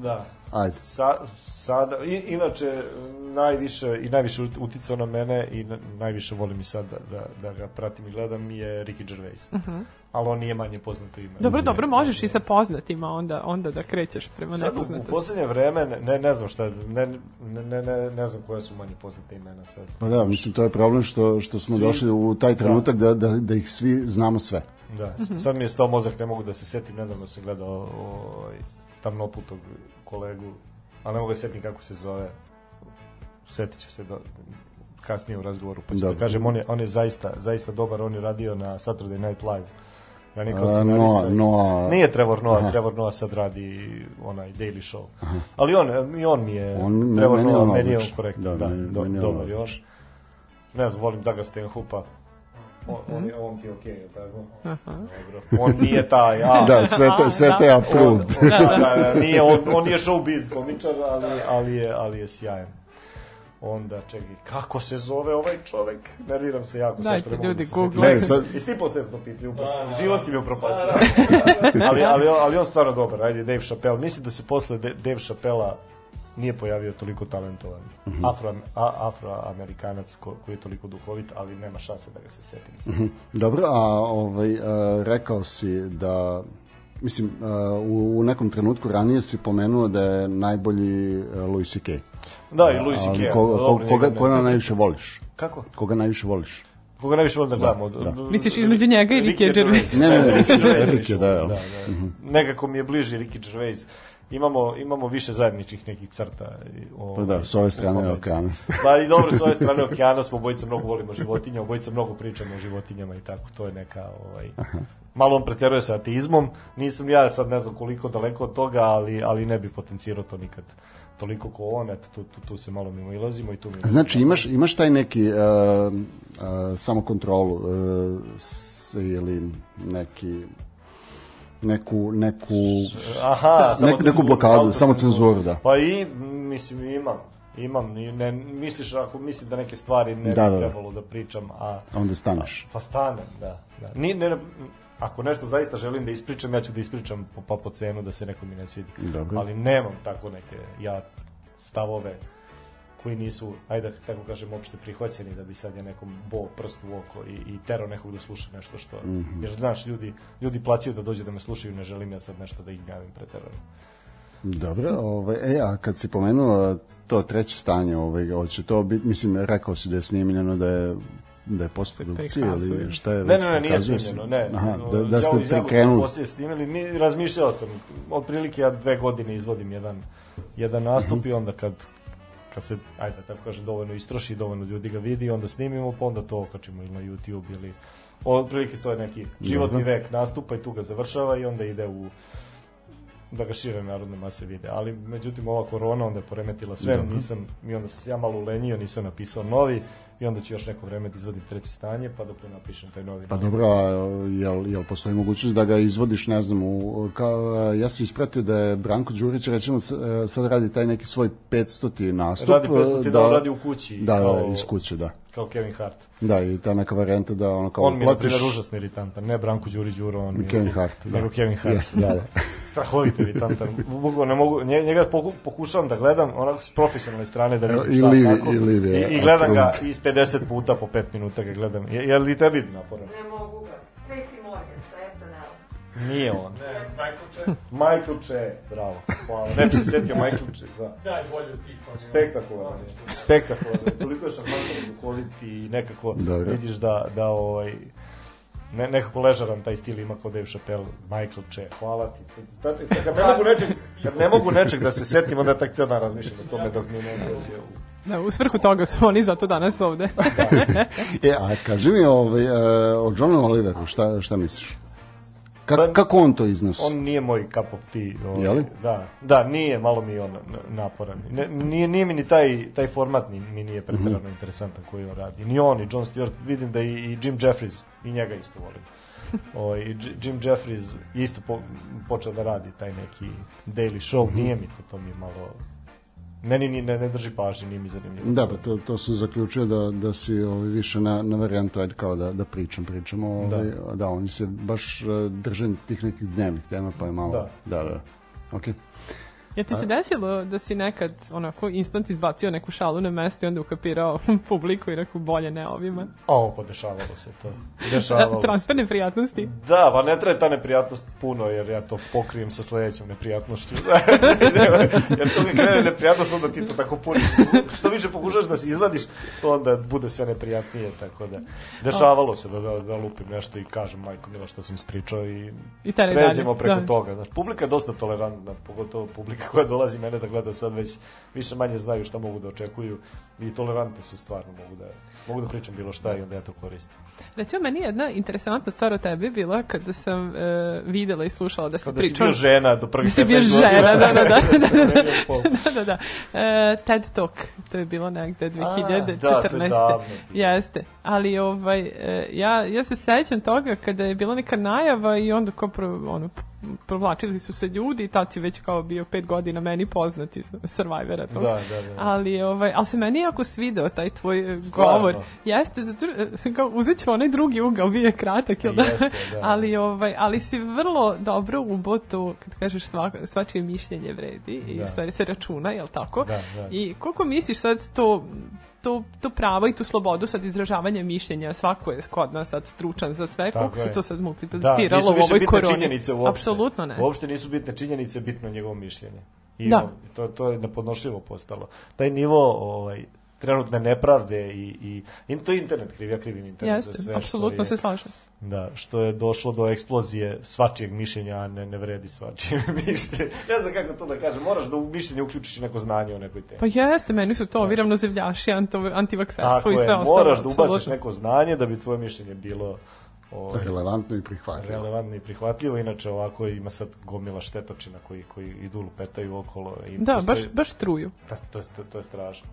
Da. Ajde. Sa, sada, i, inače, najviše, i najviše uticao na mene i na, najviše volim i sad da, da, da ga pratim i gledam je Ricky Gervais. Uh -huh. Ali on nije manje poznato ime. Dobro, Nije- dobro, možeš i sa poznatima onda, onda da krećeš prema Sad, u, u nepoznatosti. poslednje vreme, ne, ne znam šta, ne, ne, ne, ne, ne znam koje su manje poznate imena sad. Pa da, mislim, to je problem što, što smo Svi- došli u taj trenutak da, da, da ih svi znamo sve. Da, sad mi je stao mozak, ne mogu da se setim, nedavno sam gledao ovaj, tamnoputog kolegu, ali ne mogu da se setim kako se zove. Setit ću se do, kasnije u razgovoru, pa ću da kažem, on je, on je zaista, zaista dobar, on je radio na Saturday Night Live. Ranije kao A, scenarista. Noah- Noah- Nije Trevor Noah, Aha. Trevor Noah sad radi onaj Daily Show. Ali on, i on mi je, On- Trevor meni Noah, on meni je on korektan, Da, da, meni- do, meni dobar je on. Ne znam, volim Daga Stenhoopa. On, on, je, on ti je okej, okay, tako? Aha. Dobro. On nije taj, a, Da, sve te, sve te Da. on, approved. (laughs) on, da, da, da, nije, on, on nije showbiz komičar, ali, ali, je, ali je sjajan. Onda, čekaj, kako se zove ovaj čovek? Nerviram se jako. Dajte, sad što ne mogu ljudi, da se. Ne, sad, Jesi ti postavio to pitanje? Upravo. Život si mi upropastio. ali, ali, ali on stvarno dobar. Ajde, Dave Chappelle. Mislim da se posle Dave Chappella nije pojavio toliko talentovan afro, a, afroamerikanac ko, koji je toliko duhovit, ali nema šanse da ga se setim. sad. Dobro, a ovaj, a, rekao si da mislim, a, u, u nekom trenutku ranije si pomenuo da je najbolji a, Louis C.K. Da, i Louis C.K. Koga, koga, koga ne- najviše voliš? Kako? Koga najviše voliš? Koga najviše volim da gledam? Od, da. od- Misliš između njega i Ricky Gervais? Ne, ne, ne, (laughs) Ricky Gervais da, da. da, da. Nekako mi je bliži Ricky Gervais. Imamo, imamo više zajedničkih nekih crta. i, Pa ovaj, da, s ove strane komediji. okeana. Pa i dobro, s ove strane okeana smo obojica mnogo volimo životinje, obojica mnogo pričamo o životinjama i tako, to je neka, ovaj, malo on pretjeruje sa ateizmom, nisam ja sad ne znam koliko daleko od toga, ali, ali ne bi potencirao to nikad toliko ko on, eto, tu, tu, tu se malo mimo ilazimo i tu mi... Znači, imaš, imaš taj neki uh, uh, samokontrolu uh, s, ili neki neku, neku Aha, Nek- neku blokadu, samo cenzuru, da. Pa i, mislim, imam, imam, ne, misliš, ako mislim da neke stvari ne Da, bi da, da. trebalo da pričam, a... onda staneš. Pa stanem, da. da. Ni, ne, ako nešto zaista želim da ispričam, ja ću da ispričam po, pa po cenu da se nekom i ne svidi. Dobro. Ali nemam tako neke ja stavove koji nisu, ajde da tako kažem, opšte prihvaćeni da bi sad ja nekom bo prst u oko i, i tero nekog da sluša nešto što... Mm. -hmm. Jer znaš, ljudi, ljudi plaćaju da dođe da me slušaju, ne želim ja sad nešto da ih gnjavim preterano. Dobro, ovaj, e, a kad si pomenuo to treće stanje, ovaj, hoće to biti, mislim, rekao si da je snimljeno da je da je postprodukcija ili šta je Ne, već ne, ne, nije snimljeno, ne. Aha, da, da ste prekrenuli. poslije snimili, mi razmišljao sam, otprilike ja dve godine izvodim jedan, jedan nastup Mhm. i onda kad kad se, ajde tako kažem, dovoljno istroši, dovoljno ljudi ga vidi, onda snimimo, pa onda to okačimo ili na YouTube ili otprilike to je neki životni Dobro. vek nastupa i tu ga završava i onda ide u da ga šire narodne mase vide. Ali međutim ova korona onda je poremetila sve, Dobro. nisam i onda sam ja malo ulenio, nisam napisao novi i onda ću još neko vreme da izvodim treće stanje pa dok ne napišem taj novi Pa dobro, a jel, jel postoji mogućnost da ga izvodiš, ne znam, u, kao, ja sam ispratio da je Branko Đurić, s- e, sad radi taj neki svoj 500. nastup. Radi 500 e, da, radi u kući Da, da, kao, iz kuće, da. Kao Kevin Hart. Da, i ta neka varijanta da ono kao on mi je, na užasno iritantan. Ne Branko Đuri Đuro, on mi je- Kevin Hart, da. Nego Kevin Hart. Yes, da, da. (laughs) Strahovito iritantan. Mogu, ne mogu, nje- njega poku, pokušavam da gledam onako s profesionalne strane da vidim i šta Livi- kako. i Livi je I, i gledam ga iz 50 puta po 5 minuta ga gledam. Je, je li tebi naporan? Ne mogu Nije on. Michael Che, bravo. Hvala. Ne bi se setio Michael Che, da. Daj bolju ti. Spektakularno. je. Spektakularno. je. Toliko je šarmantan, duhovit i nekako Dobro. vidiš da, da ovaj, ne, nekako ležaran taj stil ima kao Dave Chappelle, Michael Che, hvala ti. Kad, ne mogu nečeg, kad ne mogu nečeg da se setim, onda tak ceo dan razmišljam o tome dok mi ne dođe u... Da, u svrhu toga su oni zato danas ovde. E, a kaži mi ovaj, e, o Johnu Oliveru, šta, šta misliš? Ka, Pa- kako on to iznosi? On nije moj cup of tea. Ovaj, Jeli? Da, da, nije, malo mi je on naporan. Ne, nije, nije mi ni taj, taj format ni, mi nije pretjerano Mhm. interesantan koji on radi. Ni on, ni John Stewart, vidim da i, i Jim Jeffries, i njega isto volim. (laughs) Ovaj, i Jim Jeffries je isto po, počeo da radi taj neki daily show, Mhm. nije mi to, to mi je malo... Meni ni, ne, ne drži pažnje, nije mi zanimljivo. Da, pa to, to sam zaključio da, da si ovaj, više na, na varijantu, ajde kao da, da pričam, pričamo, ovaj, da. da, oni se baš e, drže tih nekih dnevnih tema, pa je malo, Da. da, da. Okay. Ja ti se desilo da si nekad onako instant izbacio neku šalu na mesto i onda ukapirao (laughs) publiku i rekao bolje ne ovima. O, pa dešavalo se to. Dešavalo. Transfer neprijatnosti. Da, pa ne traje ta neprijatnost puno, jer ja to pokrijem sa sledećom neprijatnošću. (laughs) jer to mi krene neprijatnost, onda ti to tako puniš. Što više pokušaš da se izvadiš, to onda bude sve neprijatnije, tako da. Dešavalo se da, da, da lupim nešto i kažem, majko mila, što sam ispričao i, I tere dalje. pređemo preko Da. toga. Znaš, publika je dosta tolerantna, pogotovo publika (laughs) koja dolazi mene da gleda sad već više manje znaju šta mogu da očekuju i tolerantni su stvarno, mogu da, mogu da pričam bilo šta i onda ja to koristim. Recimo, meni je jedna interesantna stvar o tebi bila kada sam e, videla i slušala da si Kao da si bio žena do prvih Da si bio 15 godina. žena, da, da, da, da, da, da. (laughs) Da, da, da. E, TED Talk, to je bilo negde 2014. da, to je davno. Jeste, ali ovaj, e, ja, ja se sećam toga kada je bila neka najava i onda kao pro, ono, provlačili su se ljudi i tad si već kao bio pet godina meni poznati Survivora. To. Da, da, da. Ali, ovaj, ali se meni jako svidao taj tvoj e, Stvarno? govor. Jeste, zato e, kao uzet ću onaj drugi ugao, bio je kratak, jel da? Jeste, (laughs) da. ali, ovaj, ali si vrlo dobro uboto, kad kažeš svak, svačije mišljenje vredi i Da. u stvari se računa, jel tako? Da, da. I koliko misliš sad to to, to pravo i tu slobodu sad izražavanja mišljenja, svako je kod nas sad stručan za sve, Tako koliko se je. to sad Da, multipliciralo nisu u ovoj koroni? činjenice uopšte. Apsolutno ne. Uopšte nisu bitne činjenice, bitno je njegovo mišljenje. I Da. to, to je nepodnošljivo postalo. Taj nivo ovaj, trenutne nepravde i, i, i to je internet kriv, ja krivim internet za Jeste, sve apsolutno se je, slažem. da, što je došlo do eksplozije svačijeg mišljenja, a ne, ne vredi svačije (laughs) mišljenje. Ne znam kako to da kažem, moraš da u mišljenje uključiš neko znanje o nekoj temi. Pa jeste, meni su to ovi ravnozemljaši, anto- antivakserstvo Tako i sve je, ostalo. moraš da ubaciš neko znanje da bi tvoje mišljenje bilo ovaj, Relevantno i prihvatljivo. relevantno i prihvatljivo, inače ovako ima sad gomila štetočina koji, koji idu lupetaju okolo. I Da, postoji- baš, baš truju. Da, to, je, to je strašno.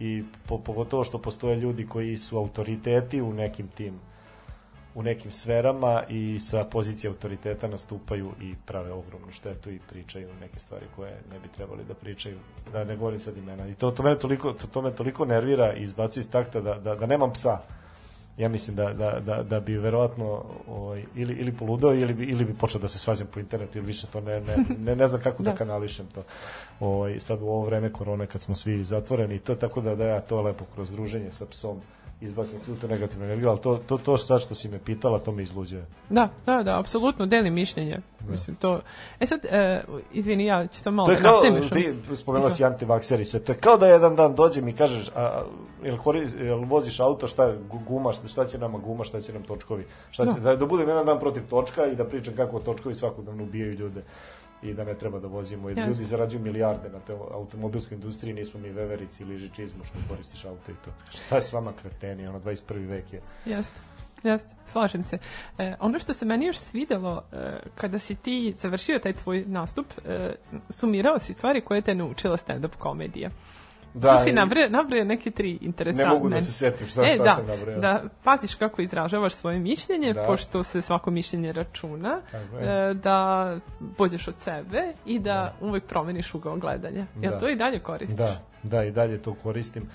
I po, pogotovo što postoje ljudi koji su autoriteti u nekim tim u nekim sferama i sa pozicije autoriteta nastupaju i prave ogromnu štetu i pričaju neke stvari koje ne bi trebali da pričaju, da ne govorim sad imena. I to, to, mene toliko, to, to me toliko nervira i izbacuje iz takta da, da, da nemam psa. Ja mislim da, da, da, da bi verovatno ovaj, ili, ili poludeo ili bi, ili bi počeo da se svađam po internetu ili više to ne, ne, ne, ne znam kako da, Da. kanališem to ovaj, sad u ovo vreme korone kad smo svi zatvoreni i to tako da, da ja to lepo kroz druženje sa psom izbacim svu tu negativnu energiju, ali to, to, to sad što si me pitala, to me izluđuje. Da, da, da, apsolutno, delim mišljenje. Mislim, to... E sad, e, izvini, ja ću sam malo To je da još. ti spomenula si antivakser i sve, to je kao da jedan dan dođem i kažeš, a, jel, kori, jel voziš auto, šta je gu- guma, šta, šta će nama guma, šta će nam točkovi, šta će, da, da budem jedan dan protiv točka i da pričam kako točkovi svakodnevno ubijaju ljude i da ne treba da vozimo. Jer ljudi zarađuju milijarde na te automobilskoj industriji, nismo mi veverici ili žičizmu što koristiš auto i to. Šta je s vama kreteni, ono 21. vek je. Jeste. Jeste, slažem se. E, ono što se meni još svidelo e, kada si ti završio taj tvoj nastup, e, sumirao si stvari koje te naučila stand-up komedija. Da, tu si nabrao, nabrao neke tri interesantne. Ne mogu da se setim šta- šta da, sam nabrojao. Da, paziš kako izražavaš svoje mišljenje, Da. pošto se svako mišljenje računa, e, da pođeš od sebe i da, uvek promeniš ugao gledanja. Jel Da. to i dalje koristiš? Da, da, i dalje to koristim.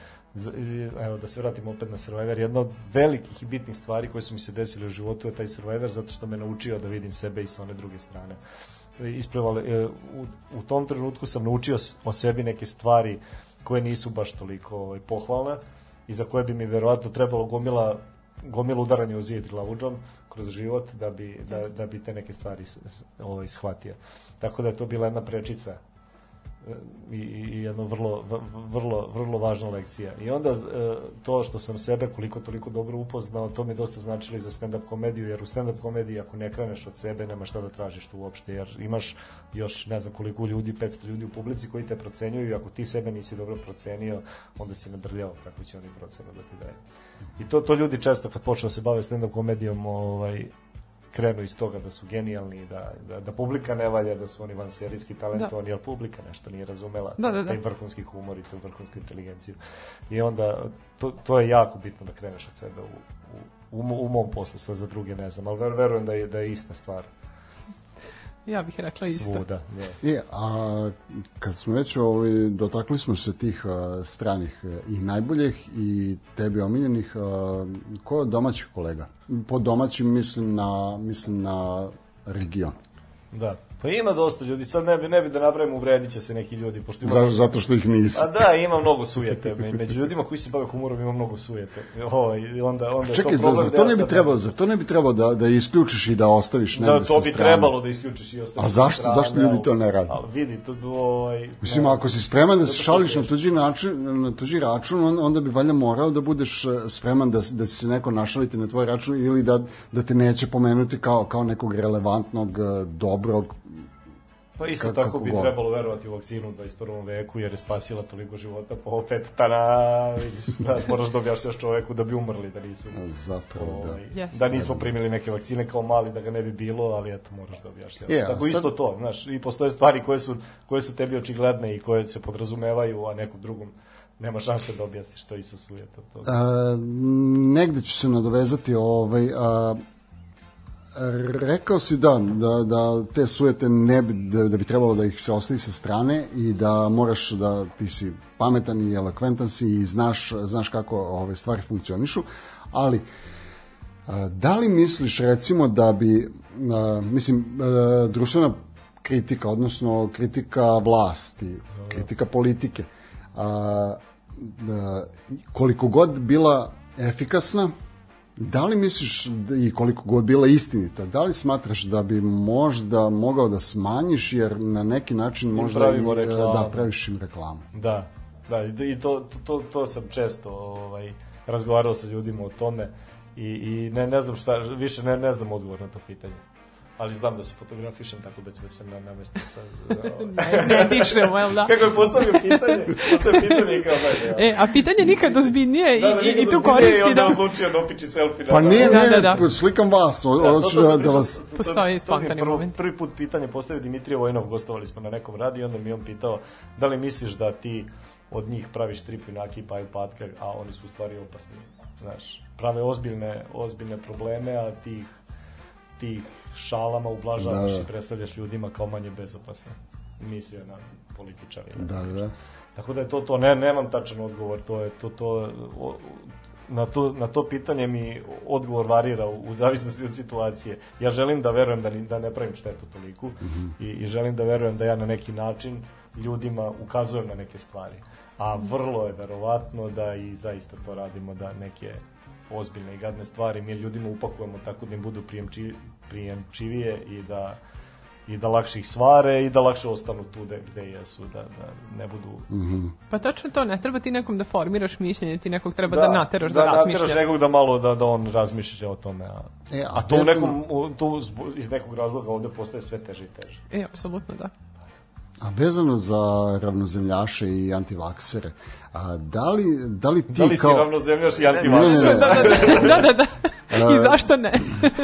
Evo, da se vratim opet na Survivor. Jedna od velikih i bitnih stvari koje su mi se desile u životu je taj Survivor, zato što me naučio da vidim sebe i sa one druge strane. E, Ispravo, e, u, u tom trenutku sam naučio o sebi neke stvari koje nisu baš toliko ovaj, pohvalne i za koje bi mi verovatno trebalo gomila gomila udaranja u zid glavuđom kroz život da bi, da, da bi te neke stvari ovaj, shvatio. Tako da je to bila jedna prečica i, i jedna vrlo, vrlo, vrlo važna lekcija. I onda e, to što sam sebe koliko toliko dobro upoznao, to mi dosta značilo i za stand-up komediju, jer u stand-up komediji ako ne kreneš od sebe, nema šta da tražiš tu uopšte, jer imaš još ne znam koliko ljudi, 500 ljudi u publici koji te procenjuju i ako ti sebe nisi dobro procenio, onda si nadrljao kako će oni procenu da ti daju. I to, to ljudi često kad počnu da se bave stand-up komedijom, ovaj, krenu iz toga da su genijalni, da, da, da publika ne valja, da su oni vanserijski talentovani, ali publika nešto nije razumela, Da, da, da. taj vrhunski humor i tu vrhunsku inteligenciju. I onda, to, to je jako bitno da kreneš od sebe u, u, u, u mom poslu, sad za druge ne znam, ali ver- verujem da je, da je ista stvar Ja bih rekla isto. svuda. Je. E, a kad smo već ovaj, dotakli smo se tih a, stranih e, i najboljih i tebi omiljenih, a, ko je domaćih kolega? Po domaćim mislim na, mislim na region. Da. Pa ima dosta ljudi, sad ne bi, ne bi da napravimo, uvredit će se neki ljudi, pošto ima... Za, zato što ih nisi. A da, ima mnogo sujete. Me- Među ljudima koji se bave humorom ima mnogo sujete. Ovaj, i onda, onda je Čekaj, to za, problem za da to ne bi trebalo, za to ne bi trebalo da, da isključiš i da ostaviš negde Da, to bi strane. trebalo da isključiš i ostaviš A zašto- strane, zašto ljudi to ne rade? Ali vidi, to, to ovaj... Mislim, ako si spreman da se Zato šališ na tuđi, način, na tuđi račun, on- onda bi valjda morao da budeš e, spreman da, da će se neko našaliti na tvoj račun ili da, da te neće pomenuti kao, kao nekog relevantnog, e, dobrog. Pa isto Kako- tako kako bi god. trebalo verovati u vakcinu u 21. veku, jer je spasila toliko života, pa opet, tada, vidiš, (laughs) da, moraš da objašnjaš čoveku da bi umrli, da nisu... Zapravo, da. Ovaj, Jeste. da nismo primili neke vakcine kao mali, da ga ne bi bilo, ali eto, moraš da objašnjavaš. Je, a Tako sad- isto to, znaš, i postoje stvari koje su, koje su tebi očigledne i koje se podrazumevaju, a nekom drugom nema šanse da objasniš to isto suje. To, to. A, negde ću se nadovezati ovaj, a, rekao si da, da, da te sujete ne bi, da, da bi trebalo da ih se ostavi sa strane i da moraš da ti si pametan i elokventan si i znaš, znaš kako ove stvari funkcionišu, ali a, da li misliš recimo da bi a, mislim a, društvena kritika odnosno kritika vlasti kritika politike da, koliko god bila efikasna Da li misliš, da- i koliko god bila istinita, da li smatraš da bi možda mogao da smanjiš, jer na neki način možda pravimo i, e, reklamu. da praviš im reklamu? Da, da, i i to, to, to, to sam često ovaj, razgovarao sa ljudima o tome i, i ne, ne znam šta, više ne, ne znam odgovor na to pitanje. Ali znam da se fotografišem, tako da ću da se na, namestim sa... (laughs) Ne, ne dišemo, jel da? Kako je postavio pitanje? Postavio pitanje i kao da, ja. E, a pitanje nikad ozbiljnije i, Da, da, i, i tu koristi I onda da... odlučio da opiči selfie. na- Pa ne, Da, ne, da, da. slikam vas, o- Da, to- hoću da, da vas... to- to- Postoji je spontani moment. Prvi put pitanje postavio Dimitrije Vojnov, gostovali smo na nekom radiju, i onda mi je on pitao da li misliš da ti od njih praviš trip junaki pa patka, a oni su u stvari opasni. Znaš, prave ozbiljne, ozbiljne probleme, a tih tih šalama ublažavaš Da, da. i predstavljaš ljudima kao manje bezopasne. Mislio je na političari. Da, da, da. Tako da je to to, ne, nemam tačan odgovor, to je to, to, o, na to, na to pitanje mi odgovor varira u, u zavisnosti od situacije. Ja želim da verujem da, ni, da ne pravim štetu toliku i, i želim da verujem da ja na neki način ljudima ukazujem na neke stvari. A vrlo je verovatno da i zaista to radimo, da neke ozbiljne i gadne stvari mi ljudima upakujemo tako da im budu prijemči, prijemčivije i da i da lakše ih svare i da lakše ostanu tu gde, gde jesu, da, da ne budu... Pa tačno to, ne treba ti nekom da formiraš mišljenje, ti nekog treba da, nateraš da, da razmišlja. nateraš nekog da malo da, da on razmišlja o tome. A, E, a a to u nekom, u- to iz nekog razloga ovde postaje sve teže i teže. E, apsolutno da. A vezano za ravnozemljaše i antivaksere, a da li, da li ti Da li si kao... ravnozemljaš i Ne, ne, antivakser? ne. (laughs) Da, da, da, da, da. (laughs) I zašto ne?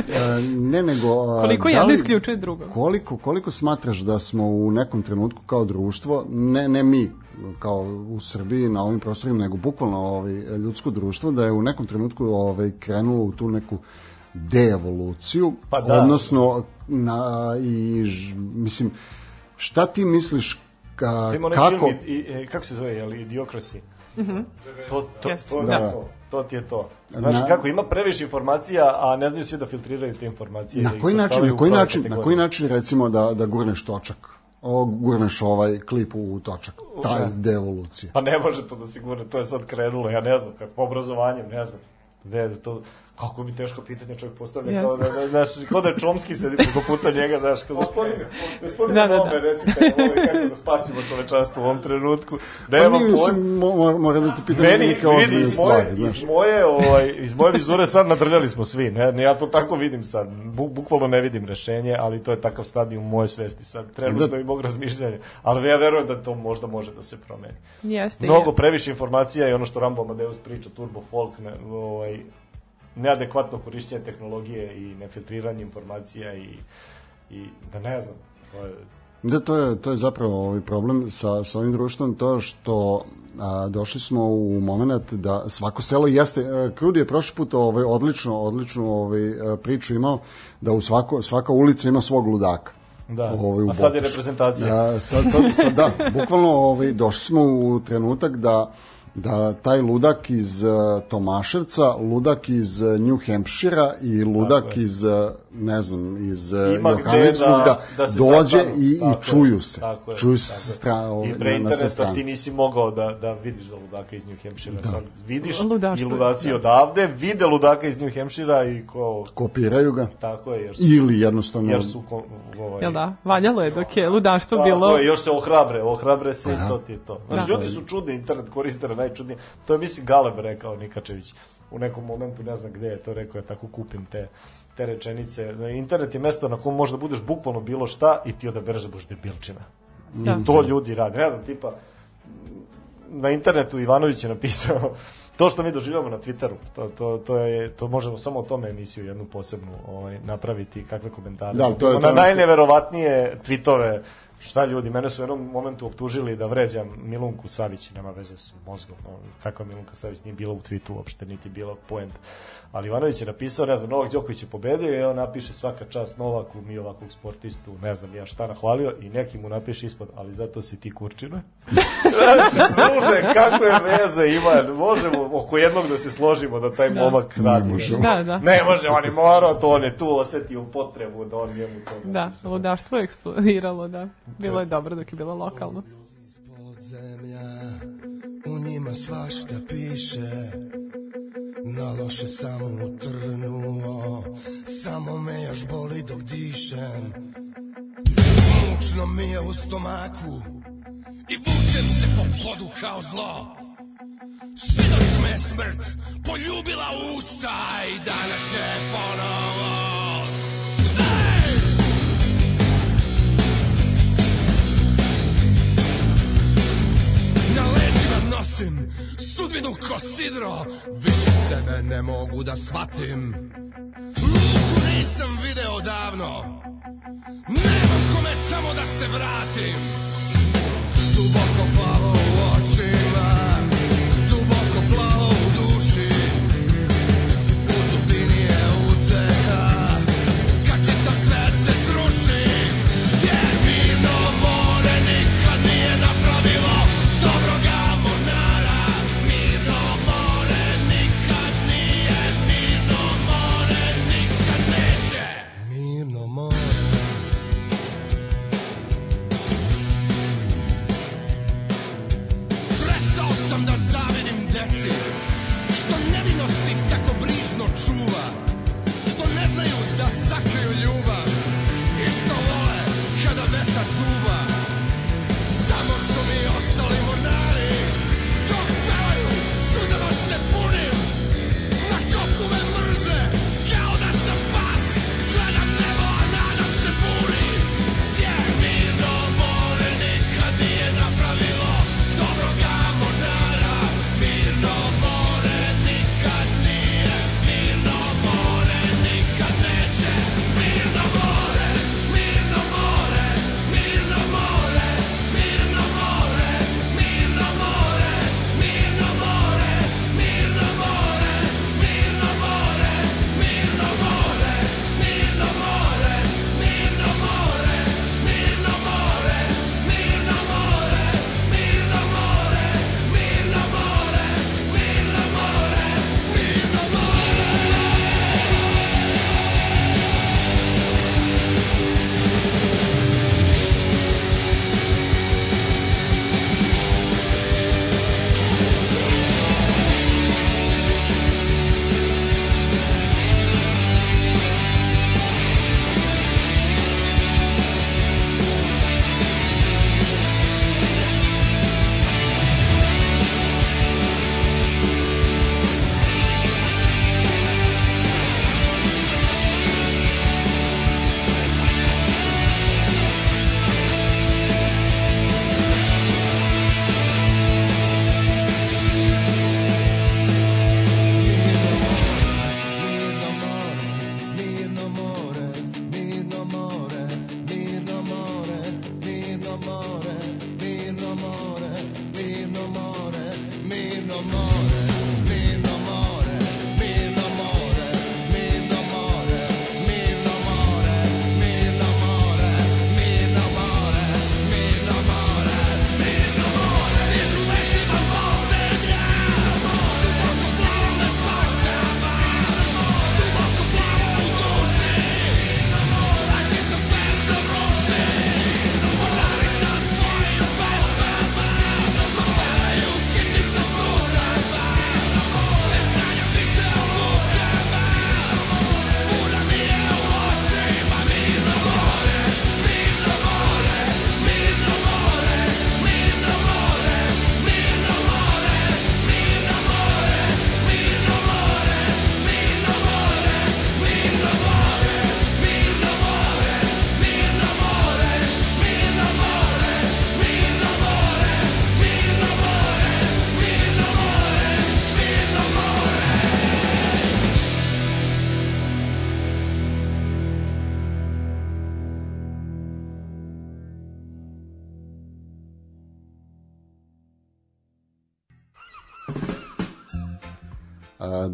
E, ne, nego... Koliko da jedno li- isključuje drugo? Koliko, koliko smatraš da smo u nekom trenutku kao društvo, ne, ne mi kao u Srbiji na ovim prostorima, nego bukvalno ovaj, ljudsko društvo, da je u nekom trenutku ovaj, krenulo u tu neku deevoluciju, Pa da. odnosno na, i, ž, mislim, šta ti misliš ka, kako... film, i, i, e, kako se zove, je li Idiocracy? To, to, Jeste, to, da. to, to ti je to. Znaš Na- kako, ima previše informacija, a ne znaju svi da filtriraju te informacije. Na koji način, na koji način, na koji način recimo da, da gurneš točak? O, gurneš ovaj klip u točak, taj Da. deevolucija. Pa ne može to da se gurne, to je sad krenulo, ja ne znam, kako obrazovanjem, ne znam. Gde je to, kako mi teško pitanje čovjek postavlja, Jeste. kao da, da, znaš, kao da je Čomski sedi preko puta njega, znaš, kao gospodine, gospodine Da, da, da. Nome, recite, ovaj, kako da spasimo čovečanstvo u ovom trenutku. Pa Nema nije, mislim, mo- mo- moram da ti pitam Meni, neke vidi, ozbiljne iz moje, stvari, znaš. iz moje, ovaj, iz moje vizure sad nadrljali smo svi, ne, ne, ja to tako vidim sad, Bu, bukvalno ne vidim rešenje, ali to je takav stadijum moje svesti sad, trenutno Da. i mog razmišljanja, ali ja verujem da to možda može da se promeni. Jeste. Mnogo je. previše informacija i ono što Rambo Amadeus priča, Turbo Folk, ne, ovaj, neadekvatno korišćenje tehnologije i nefiltriranje informacija i, i da ne znam, to je, Da, to je, to je zapravo ovaj problem sa, sa ovim društvom, to što a, došli smo u moment da svako selo jeste, e, Krudi je prošli put ovaj, odlično, odličnu ovaj, e, priču imao, da u svako, svaka ulica ima svog ludaka. Da. Ovaj, A sad je reprezentacija. Da, sad, sad, sad, da, bukvalno ovaj, došli smo u trenutak da da taj ludak iz uh, Tomaševca, ludak iz uh, New Hampshira i ludak iz, uh, ne znam, iz Ima gde Johannesburga da, da se dođe sastanu. i, i Tako čuju se. tako je, čuju tako se je. stra, ovaj, I na, pre interneta ti nisi mogao da, da vidiš za ludaka iz New Hampshire. Da. Sad vidiš Ludaštvo, i ludaci da. odavde, vide ludaka iz New Hampshire i ko... Kopiraju ga Tako je, jer su, ili jednostavno jer su ko, ovaj, Jel da? Valjalo je dok je ludaštvo Tako bilo... je, još se ohrabre, ohrabre se i to ti je to. Znači, Da. ljudi su čudni, internet koriste na najčudnije. To je, mislim, Galeb rekao Nikačević. U nekom momentu, ne znam gde je to rekao, ja tako kupim te te rečenice. Internet je mesto na kom možda budeš bukvalno bilo šta i ti odabereš da budeš debilčina. Da. To ljudi rade. Ne znam, tipa, na internetu Ivanović je napisao (laughs) to što mi doživljamo na Twitteru, to, to, to, je, to možemo samo o tome emisiju jednu posebnu ovaj, napraviti, kakve komentare. Da, to je- to na je- najneverovatnije tweetove Šta ljudi, mene su u jednom momentu optužili da vređam Milunku Savić, nema veze s mozgom, kakva Milunka Savić nije bila u tweetu uopšte, niti bila point. Ali Ivanović je napisao, ne znam, Novak Đoković je pobedio i on napiše svaka čast Novaku, mi ovakvog sportistu, ne znam ja šta nahvalio i neki mu napiše ispod, ali zato si ti kurčina. (laughs) Služe, kakve veze ima, možemo oko jednog da se složimo da taj momak radi. možemo. Da, da. Ne može, on je morao, to on je tu osetio potrebu da on njemu to Da, ludaštvo je eksplodiralo, da. Bilo je dobro dok je bilo lokalno. Zemlja, u njima svašta piše Na loše sam utrnuo Samo me još boli dok dišem. Mučno mi je u stomaku I vučem se po podu kao zlo. Sinoć me smrt poljubila usta I danas će ponovo nosim sudbinu ko sidro Više sebe ne mogu da shvatim. Luku nisam video davno. Nemam kome tamo da se vratim. Duboko plavo u očima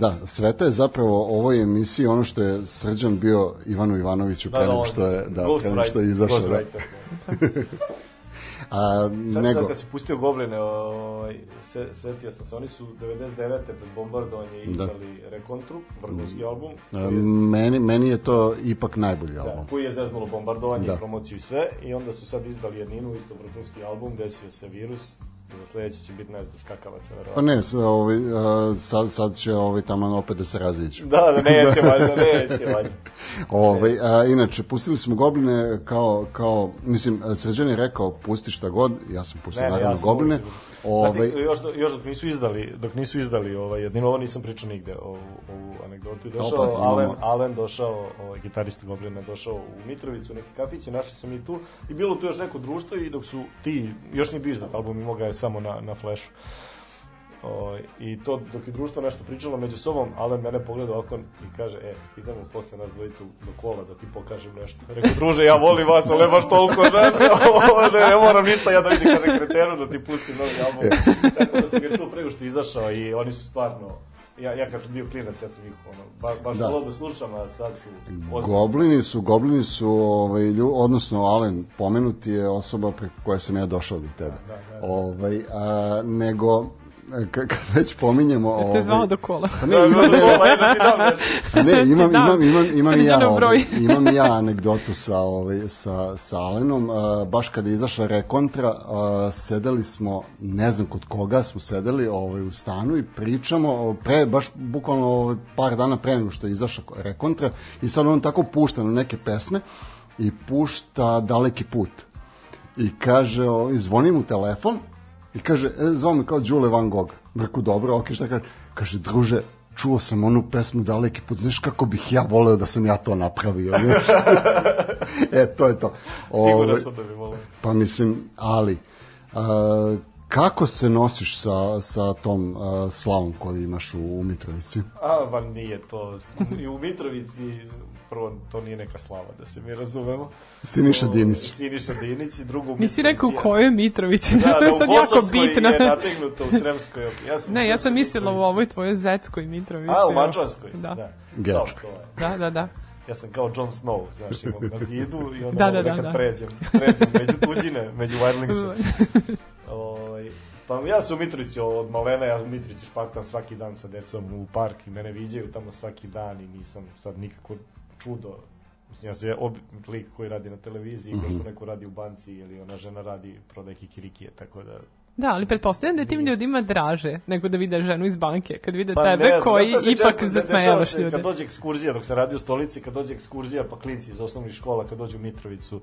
da, Sveta je zapravo ovoj emisiji ono što je Srđan bio Ivanu Ivanoviću pre nego što je, da, pre nego što je izašao. Da. Ghostwriter. (laughs) A, Sad, nego, sad kad si pustio Gobline, ovaj, se, setio sam se, oni su 99. pred bombardovanje Da. izdali Rekontru, vrhunski album, a, koji je, meni, meni je to ipak najbolji album. da, koji je zeznulo bombardovanje, Da. da. promociju i sve, i onda su sad izdali jedninu, isto vrhunski album, desio se virus, Za sledeći će biti, ne znam, skakavaca, Pa verovatno. ne, s- ovaj, sad, sad će ovaj tamo opet da se raziđu. Da, da, neće (laughs) valjda, neće valjda. Ovaj, a, inače, pustili smo Gobline kao, kao mislim, Sređan je rekao pusti šta god, ja sam pustio Ne, ne, naravno ja sam Gobline. Ovaj... Ovaj, još, još dok nisu izdali, dok nisu izdali ovaj, jedino ovo nisam pričao nigde ovu, ovu anegdotu. Došao Opa. Alen, Alen došao, ovaj, gitarista Goblina, došao u Mitrovicu, neki kafić, našli smo mi tu i bilo tu još neko društvo i dok su ti, još nije bio izdat album, imao ga je samo na, na flashu. O, I to dok je društvo nešto pričalo među sobom, Alen mene pogleda ovako i kaže, e, idemo posle nas dvojicu do kola da ti pokažem nešto. Rekao, druže, ja volim vas, ali baš toliko, znaš, (laughs) ne, ne moram ništa ja da vidim, kaže kretenu da ti pustim novi album. Tako da sam ga čuo prego što je izašao i oni su stvarno, ja, ja kad sam bio klinac, ja sam ih, ono, ba, baš Da. da. volao da slušam, a sad su ozbiljni. Goblini su, goblini su, ovaj, lju, odnosno Alen pomenuti je osoba preko koje sam ja došao do tebe. Ovaj, a, nego, kad, kad već pominjemo... Te Ovaj, zvao do kola. Pa ne, ima, ne, Ovaj, da ti dam nešto. A ne, imam, imam, imam, imam i ja, ovaj, (laughs) imam i ja anegdotu sa, ovaj, sa, sa Alenom. Uh, baš kada je izašla rekontra, uh, sedeli smo, ne znam kod koga smo sedeli ovaj, u stanu i pričamo, pre, baš bukvalno ovaj, par dana pre nego što je izašla rekontra i sad on tako pušta na neke pesme i pušta daleki put. I kaže, ovaj, zvoni mu telefon i kaže, e, zvao me kao Đule Van Gogh. Reku, dobro, ok, šta kaže? Kaže, druže, čuo sam onu pesmu daleki put, znaš kako bih ja voleo da sam ja to napravio, (laughs) e, to je to. Ovaj, Siguran sam da bi volao. Pa mislim, ali, a, kako se nosiš sa, sa tom a, slavom koju imaš u, u Mitrovici? A, ba nije to. I u Mitrovici, prvo, to nije neka slava, da se mi razumemo. Siniša Dinić. Siniša Dinić i drugu Nisi rekao u kojoj Mitrovici, (laughs) Da, to da, je u sad jako Kosovskoj bitno. je nategnuto u Sremskoj. Ja sam Ne, ja sam u mislila u ovoj tvojoj zetskoj Mitrovici. A, u. Mačvanskoj? Da, da. Gečka. Da, da, da. da. Ja sam kao Jon Snow, znaš, imam na zidu i onda Da, da, da, da, da, kad da. pređem, pređem među tuđine, među wildlingse. Ovaj, pa ja sam u Mitrovici od malena, ja u Mitrovici špartam svaki dan sa decom u park i mene viđaju tamo svaki dan i nisam sad nikako čudo. Mislim, ja sam je ob, lik koji radi na televiziji, mm. -hmm. što neko radi u banci ili ona žena radi prodaje kikirikije, tako da Da, ali pretpostavljam da je tim ljudima draže nego da vide ženu iz banke, kad vide Pa tebe ne znam, koji se ipak često zasmejavaš ljude. Kad dođe ekskurzija, dok se radi u stolici, kad dođe ekskurzija, pa klinci iz osnovnih škola, kad dođu u Mitrovicu,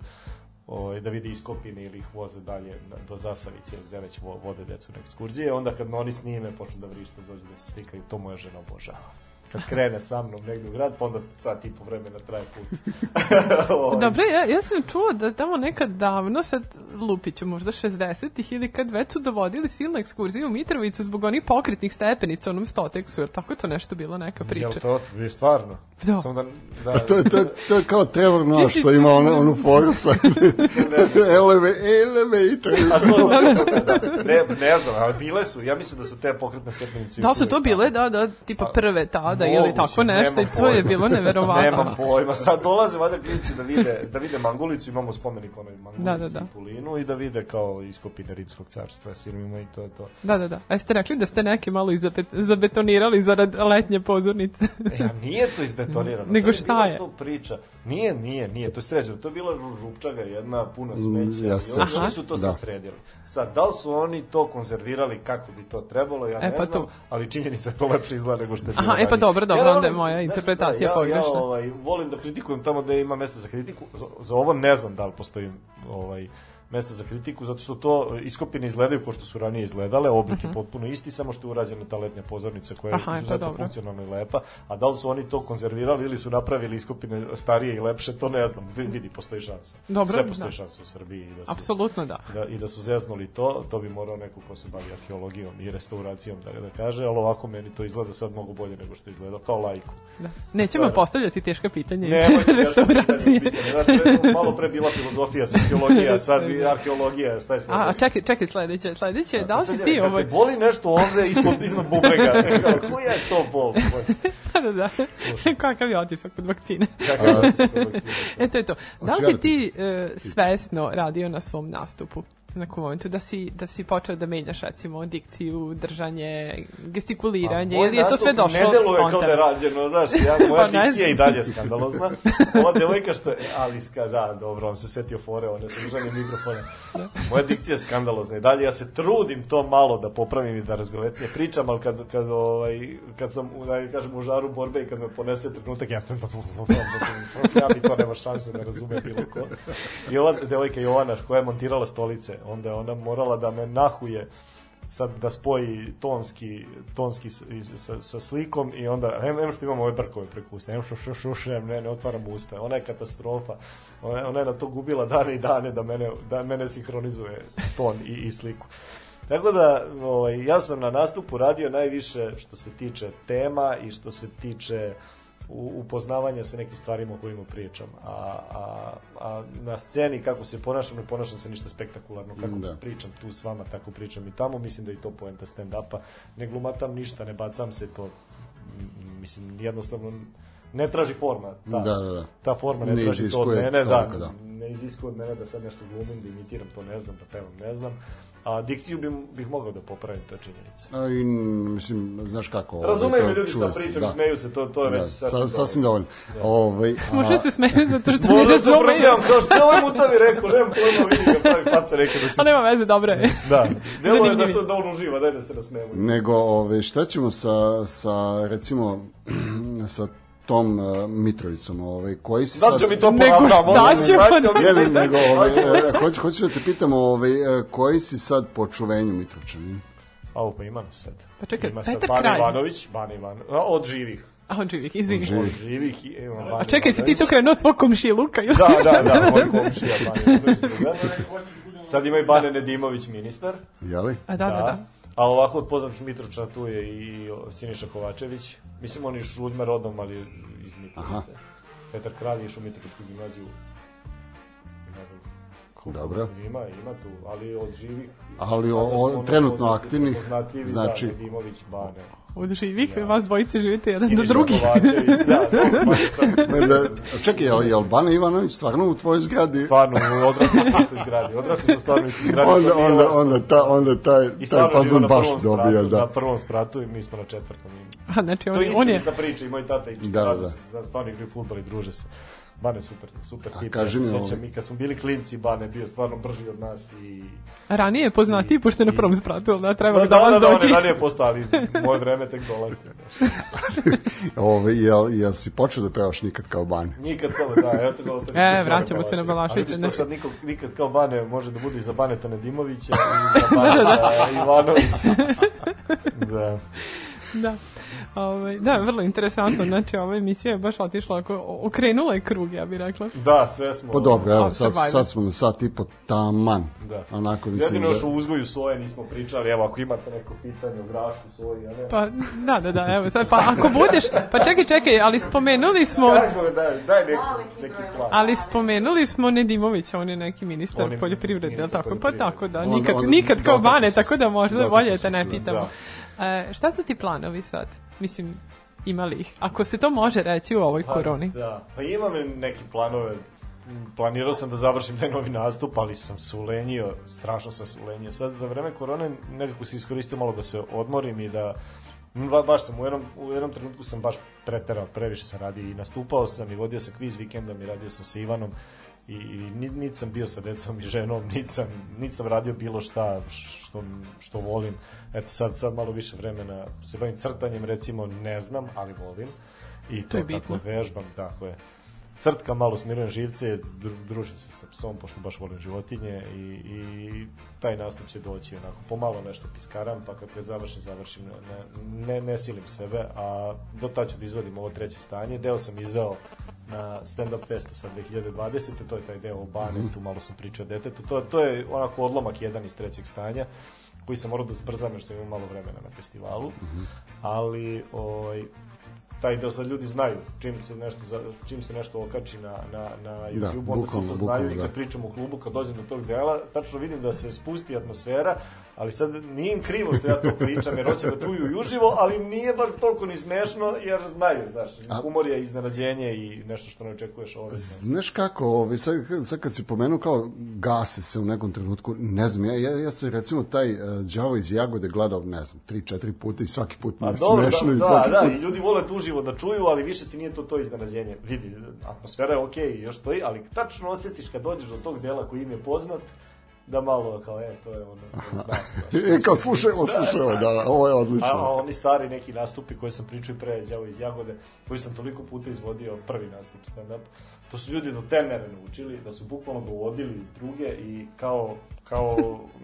ovaj, da vide iskopine ili ih voze dalje na, do Zasavice, gde već vo- vode decu na ekskurzije, onda kad oni snime, počnu da vrište, dođu da se slikaju, to moja žena obožava. Kad krene sa mnom negde u grad, pa onda sat i po vremena traje put. (laughs) Ovaj, Dobro, ja, ja sam čuo da tamo nekad davno, sad lupiću možda 60-ih ili kad već su dovodili silnu ekskurziju u Mitrovicu zbog onih pokretnih stepenica u onom stoteksu, jer tako je to nešto bilo neka priča. Jel to, vi stvarno? Da. Samo da, da, To je, to, je- to je kao Trevor Noah što ima onu, onu foru sa eleve, elevator. A to, (laughs) ne, ne znam, ali bile su, ja mislim da su te pokretne stepenice Da su to bile, da, da, tipa Pa, prve tada ili Moguće, tako nešto i to je pojma. bilo neverovatno. (laughs) Nemam pojma. Sad dolaze valjda klinci da vide, da vide Mangulicu, imamo spomenik onoj Mangulici Da, da, da. i Pulinu i da vide kao iskopine Rimskog carstva, sirmima i to je to. Da, da, da. A jeste rekli da ste neke malo i zabet, zabetonirali zarad letnje pozornice? E, a nije to (laughs) izbetonirano. Nego šta je? to priča. Nije, nije, nije, to je sređeno. To je bila ru- rupčaga jedna, puno smeća. ja I oni su to Da. sad sredili. Sad, da li su oni to konzervirali kako bi to trebalo, ja E, ne pa znam, to- ali činjenica je to lepše izgleda nego što je bilo Aha, e pa dobro, dobro, Ja, onda je moja znaš, interpretacija ja, pogrešna. Ja ovaj, volim da kritikujem tamo gde ima mesta za kritiku. Za, za ovo ne znam da li postoji ovaj, mesta za kritiku, zato što to iskopine izgledaju kao što su ranije izgledale, oblik je potpuno isti, samo što je urađena ta letnja pozornica koja je Mhm. Aha, e, pa izuzetno funkcionalna i lepa, a da li su oni to konzervirali ili su napravili iskopine starije i lepše, to ne znam. Vi- Vidi, postoji šansa. Dobro, Sve postoji da. šansa u Srbiji. i Da su, Apsolutno da. da, i da su zeznuli to, to bi morao neko ko se bavi arheologijom i restauracijom da, da kaže, ali ovako meni to izgleda sad mnogo bolje nego što je izgledao kao lajku. da. Nećemo Stvarno. postavljati teška pitanja iz restauracije. malo pre bila filozofija, sociologija, sad i arheologija, šta je sledeće? A, čekaj, čekaj, sledeće, sledeće, da li si Sad je, ti kad ovaj... te boli nešto ovde ispod, iznad bubrega, (laughs) kao, koja je to bol? Da, da, da. Kakav je otisak od vakcine. Kakav je (laughs) to E, to je to. Da li si da ti e, svesno radio na svom nastupu? U nekom momentu da si, da si počeo da menjaš recimo dikciju, držanje, gestikuliranje ili je to sve došlo Ne deluje kao da je rađeno, znaš, ja, (laughs) moja Pa dikcija je i dalje skandalozna. Ova devojka što je, ali ska, da, dobro, on se setio fore, one sa držanjem mikrofona. Moja dikcija je skandalozna i dalje ja se trudim to malo da popravim i da razgovetnije pričam, ali kad, kad, ovaj, kad sam, u, da kažem, u žaru borbe i kad me ponese trenutak, ja, (laughs) ja bi to nema šanse da razume bilo ko. I ova devojka Jovana koja je montirala stolice, onda je ona morala da me nahuje sad da spoji tonski, tonski sa, sa, slikom i onda, em, em što imamo ove brkove preko usta, em što što što što, em, ne, ne otvaram usta, ona je katastrofa, ona, ona je na to gubila dane i dane da mene, da mene sinhronizuje ton i, i sliku. Tako da, ovaj, ja sam na nastupu radio najviše što se tiče tema i što se tiče u, upoznavanja sa nekim stvarima o kojima pričam. A, a, a na sceni kako se ponašam, ne ponašam se ništa spektakularno. Kako Da. da. pričam tu s vama, tako pričam i tamo. Mislim da je to poenta stand-upa. Ne glumatam ništa, ne bacam se to. Mislim, jednostavno ne traži forma. Ta, Da, da, da. ta forma ne, Ne traži to od mene. Da, toliko, da. ne iziskuje od mene da sad nešto glumim, da imitiram, to ne znam, da pevam, ne znam. A dikciju bih, bih mogao da popravim, to je činjenica. A, I, mislim, znaš kako... ovaj, Razumeju me ljudi šta pričam, da. smeju se, to, to je Da, već sa, sasvim dovoljno. dovoljno. Ovaj, a, Može se smeje zato što (laughs) ne Možda se razumeju. kao što je ovaj mutavi rekao, nemam pojma, vidi ga pravi faca neke dok se... A nema veze, dobro je. Da, (laughs) delo je da, se, da on uživa, daj da se nasmejemo. Nego, ove, šta ćemo sa, sa recimo, (clears throat) sa tom uh, Mitrovicom, ovaj, koji si Sad sad... će mi to Nego poravnamo. šta ćemo? Ne, ne, nego, ovaj, e, hoću, hoću da te pitam, ovaj, e, koji si sad po čuvenju Mitrovčanin? A pa ima nas sad. Pa čekaj, ima Petar Bane Kralj. Ivanović, Bane Ivanović, od živih. A on živih, izvini. Od živih. Bane A čekaj, si ti to krenuo od tvog komšiluka? ili Da, da, da, moj komšija Bane Ivanović. (laughs) Sad ima i Bane Nedimović ministar. Jeli? A da, da, da. A ovako od poznatih Mitrovčana tu je i Siniša Kovačević. Mislim, on je Šudme rodom, ali iz Aha. Mitrovice. Petar Kralj je u Mitrovičku gimnaziju. Ne znam, Dobro. Ima, ima tu, ali od živih. Ali o- o- trenutno aktivnih, prepoznatljivi, znači- Da, Nedimović, Bane. Od živih, vas dvojice živite jedan do Siniša drugi. Kovačević, da, to, (laughs) pa sam Ne, da, čekaj, je li, Bane Ivanović stvarno u tvojoj zgradi? stvarno odrasli u istoj zgradi. Odrasli smo stvarno u istoj zgradi. onda, onda, onda, ta, onda taj, taj na baš dobija, da. Na prvom spratu i mi smo na četvrtom. A, znači, on, To je je, on je, istinita priča i moj tata i Da, da, da. da. stvarno igraju fudbal i druže se. Bane super, super tip. kaži ja se mi, sećam i kad smo bili klinci, Bane bio stvarno brži od nas i... ranije je poznatiji, pošto je na prvom spratu, ali da, treba Da, da, da, vas da, da, doći. je ranije postao, ali (laughs) moje vreme tek dolazi. (laughs) Ove, jel, jel si počeo da pevaš nikad kao Bane? Nikad kao da, evo to kao... (laughs) E, vraćamo se na Balaševića, Ali sad nikog, nikad kao Bane može da bude i za Baneta Nedimovića i za Baneta Ivanovića. Da. Da. Ovaj, da, vrlo interesantno. Znači, ova emisija je baš otišla, ako, okrenula je krug, ja bih rekla. Da, sve smo... Pa dobro, evo, sad, sad smo na sat i po taman. Da. Onako mislim Jedino još da... o uzgoju soje nismo pričali, evo ako imate neko pitanje o grašku soji, a ne... Pa, da, da, da, evo sad, pa ako budeš, pa čekaj, čekaj, ali spomenuli smo, Kako, daj, daj neki, neki plan. ali spomenuli smo Nedimovića, on je neki ministar On je poljoprivrede, je li ministar tako? Pa tako, da, nikad, onda nikad kao dotakli Bane, tako da možda bolje da te ne se, pitamo. E, šta su ti planovi sad? Mislim, imali ih? Ako se to može reći u ovoj Pa, koroni. Da, pa imam neke planove. Planirao sam da završim taj novi nastup, ali sam se ulenio, strašno sam se ulenio. Sad za vreme korone nekako se iskoristio malo da se odmorim i da Ba, baš sam u jednom, u jednom trenutku sam baš preterao, previše sam radio i nastupao sam i vodio sam kviz vikendom i radio sam sa Ivanom i, i ni- niti sam bio sa decom i ženom, niti sam, niti sam radio bilo šta što, što volim. Eto sad, sad malo više vremena se bavim crtanjem, recimo ne znam, ali volim. I to, je to tako bitno. vežbam, tako je. Crtka malo smirujem živce, dru- družim se sa psom, pošto baš volim životinje i, i taj nastup će doći onako, pomalo nešto piskaram, pa kad ga završim, završim, ne, ne, ne silim sebe, a do tad ću da izvodim ovo treće stanje. Deo sam izveo na stand-up festu sad 2020. To je taj deo o Banetu, malo sam pričao o detetu. To, to je onako odlomak jedan iz trećeg stanja koji sam morao da zbrzam jer sam imao malo vremena na festivalu. Ali ovaj, taj deo sad ljudi znaju čim se nešto za, čim se nešto okači na na na Da, YouTube onda se to znaju i kad da. pričam u klubu kad dođem do tog dela tačno vidim da se spusti atmosfera Ali sad nije im krivo što ja to pričam, jer hoće da čuju i uživo, ali im nije baš toliko ni smešno, jer znaju, znaš, humor je iznenađenje i nešto što ne očekuješ ovaj. Znaš kako, ovaj, sad, sad kad si pomenuo kao gase se u nekom trenutku, ne znam, ja, ja, ja se recimo taj uh, Đavo iz Jagode gledao, ne znam, tri, četiri puta i svaki put mi Pa je dobro, smešno da, i da, svaki da, put. i ljudi vole to uživo da čuju, ali više ti nije to to iznenađenje. Vidi, atmosfera je okej, još stoji, ali tačno osjetiš kad dođeš do tog dela koji im je poznat, da malo kao, e, to je ono, (laughs) znaš. E, kao slušaj, ovo, slušaj, ovo, da, ovo je odlično. A, oni stari neki nastupi koje sam pričao i pre Đavo iz Jagode, koji sam toliko puta izvodio prvi nastup stand-up, to su ljudi do te mere naučili, da su bukvalno dovodili druge i kao, kao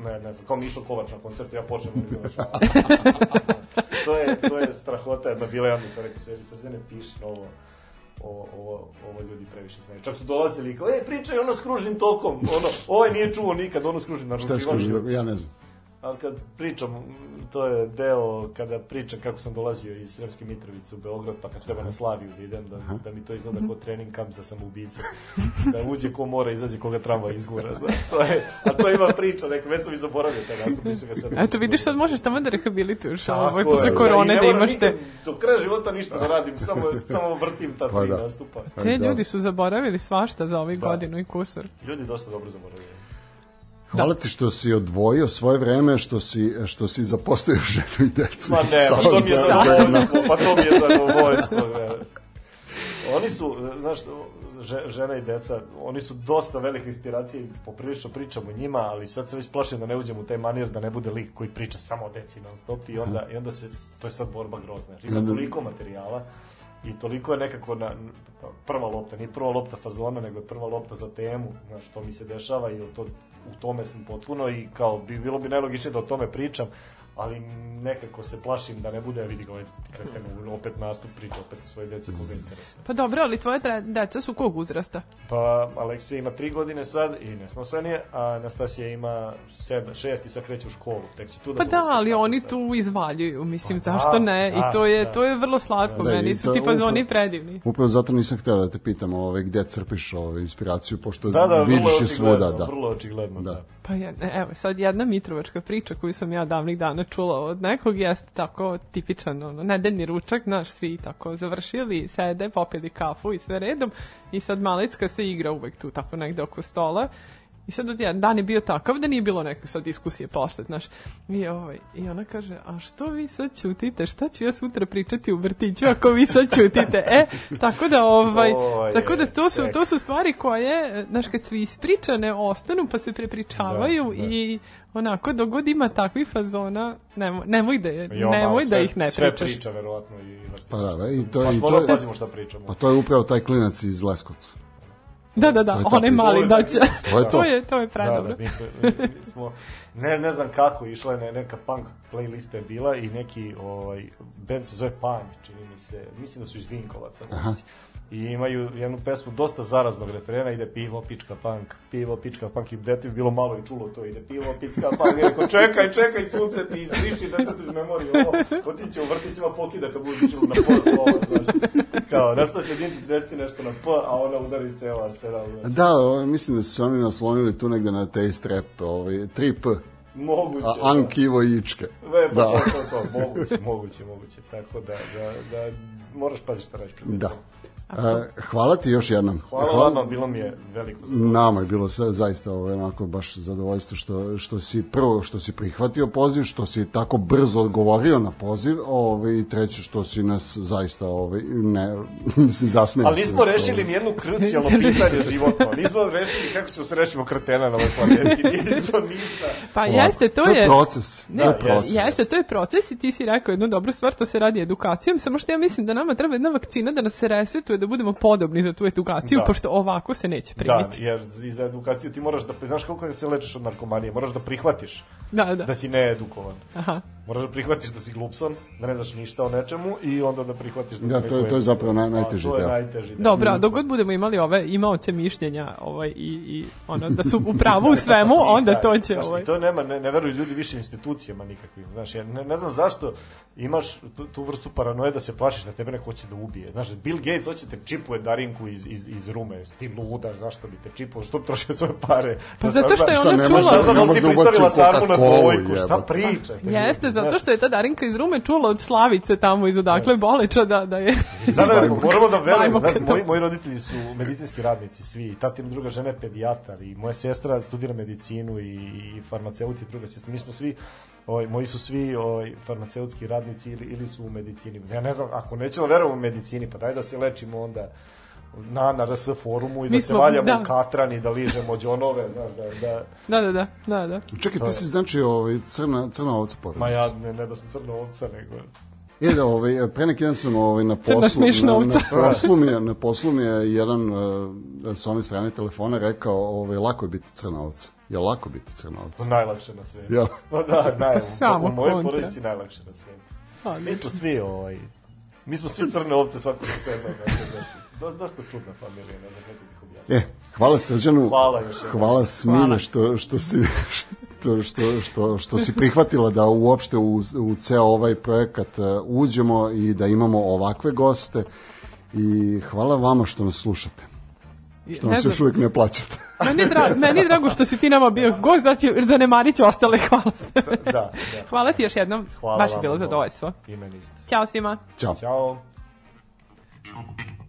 ne, ne znam, kao Mišo Kovač na koncertu, ja počnem da završavam. (laughs) to, je, to je strahota, jedna bila, ja mi sam rekao, sebi, sad se ne piši ovo, ovo, ovo, ovo ljudi previše znaju. Čak su dolazili i kao, ej, pričaj ono s kružnim tokom, ono, ovaj nije čuo nikad, ono s kružnim Šta je naručivaš. skužno, ja ne znam. Ali kad pričam, to je deo kada pričam kako sam dolazio iz Sremske Mitrovice u Beograd, pa kad treba na Slaviju da idem, da, da mi to izgleda kao trening kamp za samoubice. Da uđe ko mora, izađe koga tramva izgura. (laughs) Znaš, to je, a to ima priča, neka, već sam i zaboravio taj nastup, nisam ga sad... Eto, vidiš, sad možeš tamo da rehabilituješ Tako ovaj, je, posle da, korone da moram imaš te... Do kraja života ništa da radim, samo, samo vrtim ta Pa tri da. nastupa. Te Da. ljudi su zaboravili svašta za ovih Da. godinu i kusur. Ljudi dosta dobro zaboravljaju. Hvala ti što si odvojio svoje vreme, što si, što si zapostavio (laughs) ženu i decu. Ma ne, pa to mi je za- zadovoljstvo, pa to mi je zadovoljstvo. ne. Oni su, znaš, že- žena i deca, oni su dosta velike inspiracije i poprilično pričamo o njima, ali sad se već plašim da ne uđem u taj manir, da ne bude lik koji priča samo o deci non stop i onda, i onda se, to je sad borba grozna. Ima toliko materijala i toliko je nekako na, prva lopta, nije prva lopta fazona, nego je prva lopta za temu, znaš, to mi se dešava i to, u tome sam potpuno i kao, bi, bilo bi najlogičnije da o tome pričam, ali nekako se plašim da ne bude, vidi ga ovaj kreten, opet nastup priča, opet o svoje dece koga interesuje. Pa dobro, ali tvoje deca su kog uzrasta? Pa Aleksija ima tri godine sad i nesnosan je, a Anastasija ima sedam, šest i sad kreće u školu, tek će tu da Pa da, ali oni sad. tu izvaljuju, mislim, Pa da, zašto ne? da, I to je, da. to je vrlo slatko, Da, i meni su ti fazoni upravo- predivni. Upravo zato nisam htio da te pitam ovaj, gde crpiš ovaj, inspiraciju, pošto Da, da, vidiš je svuda. Da. vrlo očigledno, Da. da. Pa je, evo, sad jedna mitrovačka priča koju sam ja davnih dana čula od nekog jeste tako tipičan, ono, nedeljni ručak, znaš, svi tako završili, sede, popili kafu i sve redom i sad Malicka se igra uvek tu tako negde oko stola I sad od jedan dan je bio takav da nije bilo neke sad diskusije posle, znaš. I, ovaj, I ona kaže, a što vi sad ćutite? Šta ću ja sutra pričati u vrtiću ako vi sad ćutite? E, tako da, ovaj, To je tako da to su, to su stvari koje, znaš, kad su ispričane, ostanu pa se prepričavaju Da, da. i onako, dok god ima takvih fazona, nemoj, nemoj da, je, malo nemoj da sve- ih ne sve pričaš. priča, verovatno. I Pa da, da, i to, Pa i smo to, je, pazimo šta pričamo. pa to je upravo taj klinac iz Leskovca. Da, da, da, onaj mali daća. To je to. to je, to je Da, predobro. da, mi smo, mi smo ne, ne znam kako, išla je ne- neka punk playlista je bila i neki ovaj, band se zove Punk, čini mi se, mislim da su iz Vinkovaca. momci. I imaju jednu pesmu dosta zaraznog refrena, ide pivo, pička punk, pivo, pička punk i dete bi bilo malo i čulo to, ide pivo, pička punk, i rekao čekaj, čekaj, sunce ti izbriši, detetu iz memorije, ovo, otiće u vrtićima pokida kad čulo na P slova, znaš. Kao, Nastasija Dinčić reci nešto na P, a ona udari ceo arsenal. znaš. Da, ovaj, mislim da su se oni naslonili tu negde na te strep, ovaj, 3P, Moguće. a da. Ank, Ivo i Ičke. Ve, pa Da. to, to, to, moguće, moguće, moguće. Tako da, da, da moraš paziti šta radiš pred Da. E, hvala ti još jednom. Hvala, vama, bilo mi je veliko zadovoljstvo. Nama je bilo sa, zaista ovaj, onako baš zadovoljstvo što, što si prvo što si prihvatio poziv, što si tako brzo odgovorio na poziv, ovaj, i treće što si nas zaista ovaj, ne, (laughs) mislim, zasmeo. Ali nismo rešili nijedno krucijalno pitanje životno. Nismo rešili kako ćemo se rešimo kretena na ovoj planeti. (laughs) Nismo ništa. Pa jeste, to je... proces. Ne, to je proces. Jeste, to je proces i ti si rekao jednu dobru stvar, to se radi edukacijom, samo što ja mislim da nama treba jedna vakcina da nas se resetuje, da budemo podobni za tu edukaciju, Da. pošto ovako se neće Da, primiti. jer i za edukaciju ti moraš da, znaš kako kad se lečiš od narkomanije, moraš da prihvatiš Da, da. da si needukovan. Aha. Moraš da prihvatiš da si glupson, da ne znaš ništa o nečemu i onda da prihvatiš da, Da, to je- to je zapravo naj- najteži A, to je deo. najteži deo. Dobro, a dok god budemo imali ove imaoce mišljenja ovaj, i, i ono, da su u pravu u svemu, (laughs) onda to će... Znaš, Ovaj. to nema, ne, ne veruju ljudi više institucijama nikakvim. Znaš, ja ne, ne znam zašto imaš tu, tu vrstu paranoje da se plašiš da tebe neko hoće da ubije. Znaš, Bill Gates hoće te čipuje Darinku iz, iz, iz rume. Ti luda, zašto bi te čipao? Što bi trošio svoje pare? Pa zato što je Šta, ona čula... može Ne znam da dvojku, šta jebote. pričate? Jeste, zato što je ta Darinka iz Rume čula od Slavice tamo iz odakle Boleča da, da je... Da, ne, moramo da verujemo. Da, moji, moji roditelji su medicinski radnici, svi. Tati mi druga žena je pedijatar i moja sestra studira medicinu i, i farmaceut i druga sestra. Mi smo svi, ovaj, moji su svi ovaj, farmaceutski radnici ili, ili su u medicini. Ja ne znam, ako nećemo verujemo u medicini, pa daj da se lečimo onda na, na RS forumu i da Mi se smo- valjamo da. u katran i da ližemo džonove, znaš, da, da, Da, da, da, da, da. Čekaj, ti si znači ovaj, crna, crna ovca porodica. ma ja ne, ne da sam crna ovca, nego... E da, ovaj, pre neki dan sam ovaj, na poslu, na, ovca. na, poslu mi je, na poslu mi je jedan uh, sa one strane telefona rekao, ovaj, lako je biti crna ovca. Je lako biti crna ovca? Najlakše na svetu. Jel? (laughs) Pa da, naj, Pa samo u mojoj kontra. porodici najlakše na svetu. Pa, Mi smo svi, ovaj, mi smo svi crne ovce svako za sebe. Znači, znači, dosta čudna familija, ne znam kako bih objasnio. E, hvala Srđanu. Hvala još jednom. Hvala Smine što, što si što, što, što, što si prihvatila da uopšte u, u ceo ovaj projekat uh, uđemo i da imamo ovakve goste i hvala vama što nas slušate. Što nas još uvijek ne plaćate. Meni je, drago, meni je drago što si ti nama bio gost, jer zanemarit ću ostale hvala. Da, da. hvala ti još jednom, Hvala baš je bilo zadovoljstvo. I meni isto. Ćao svima. Ćao. Ćao.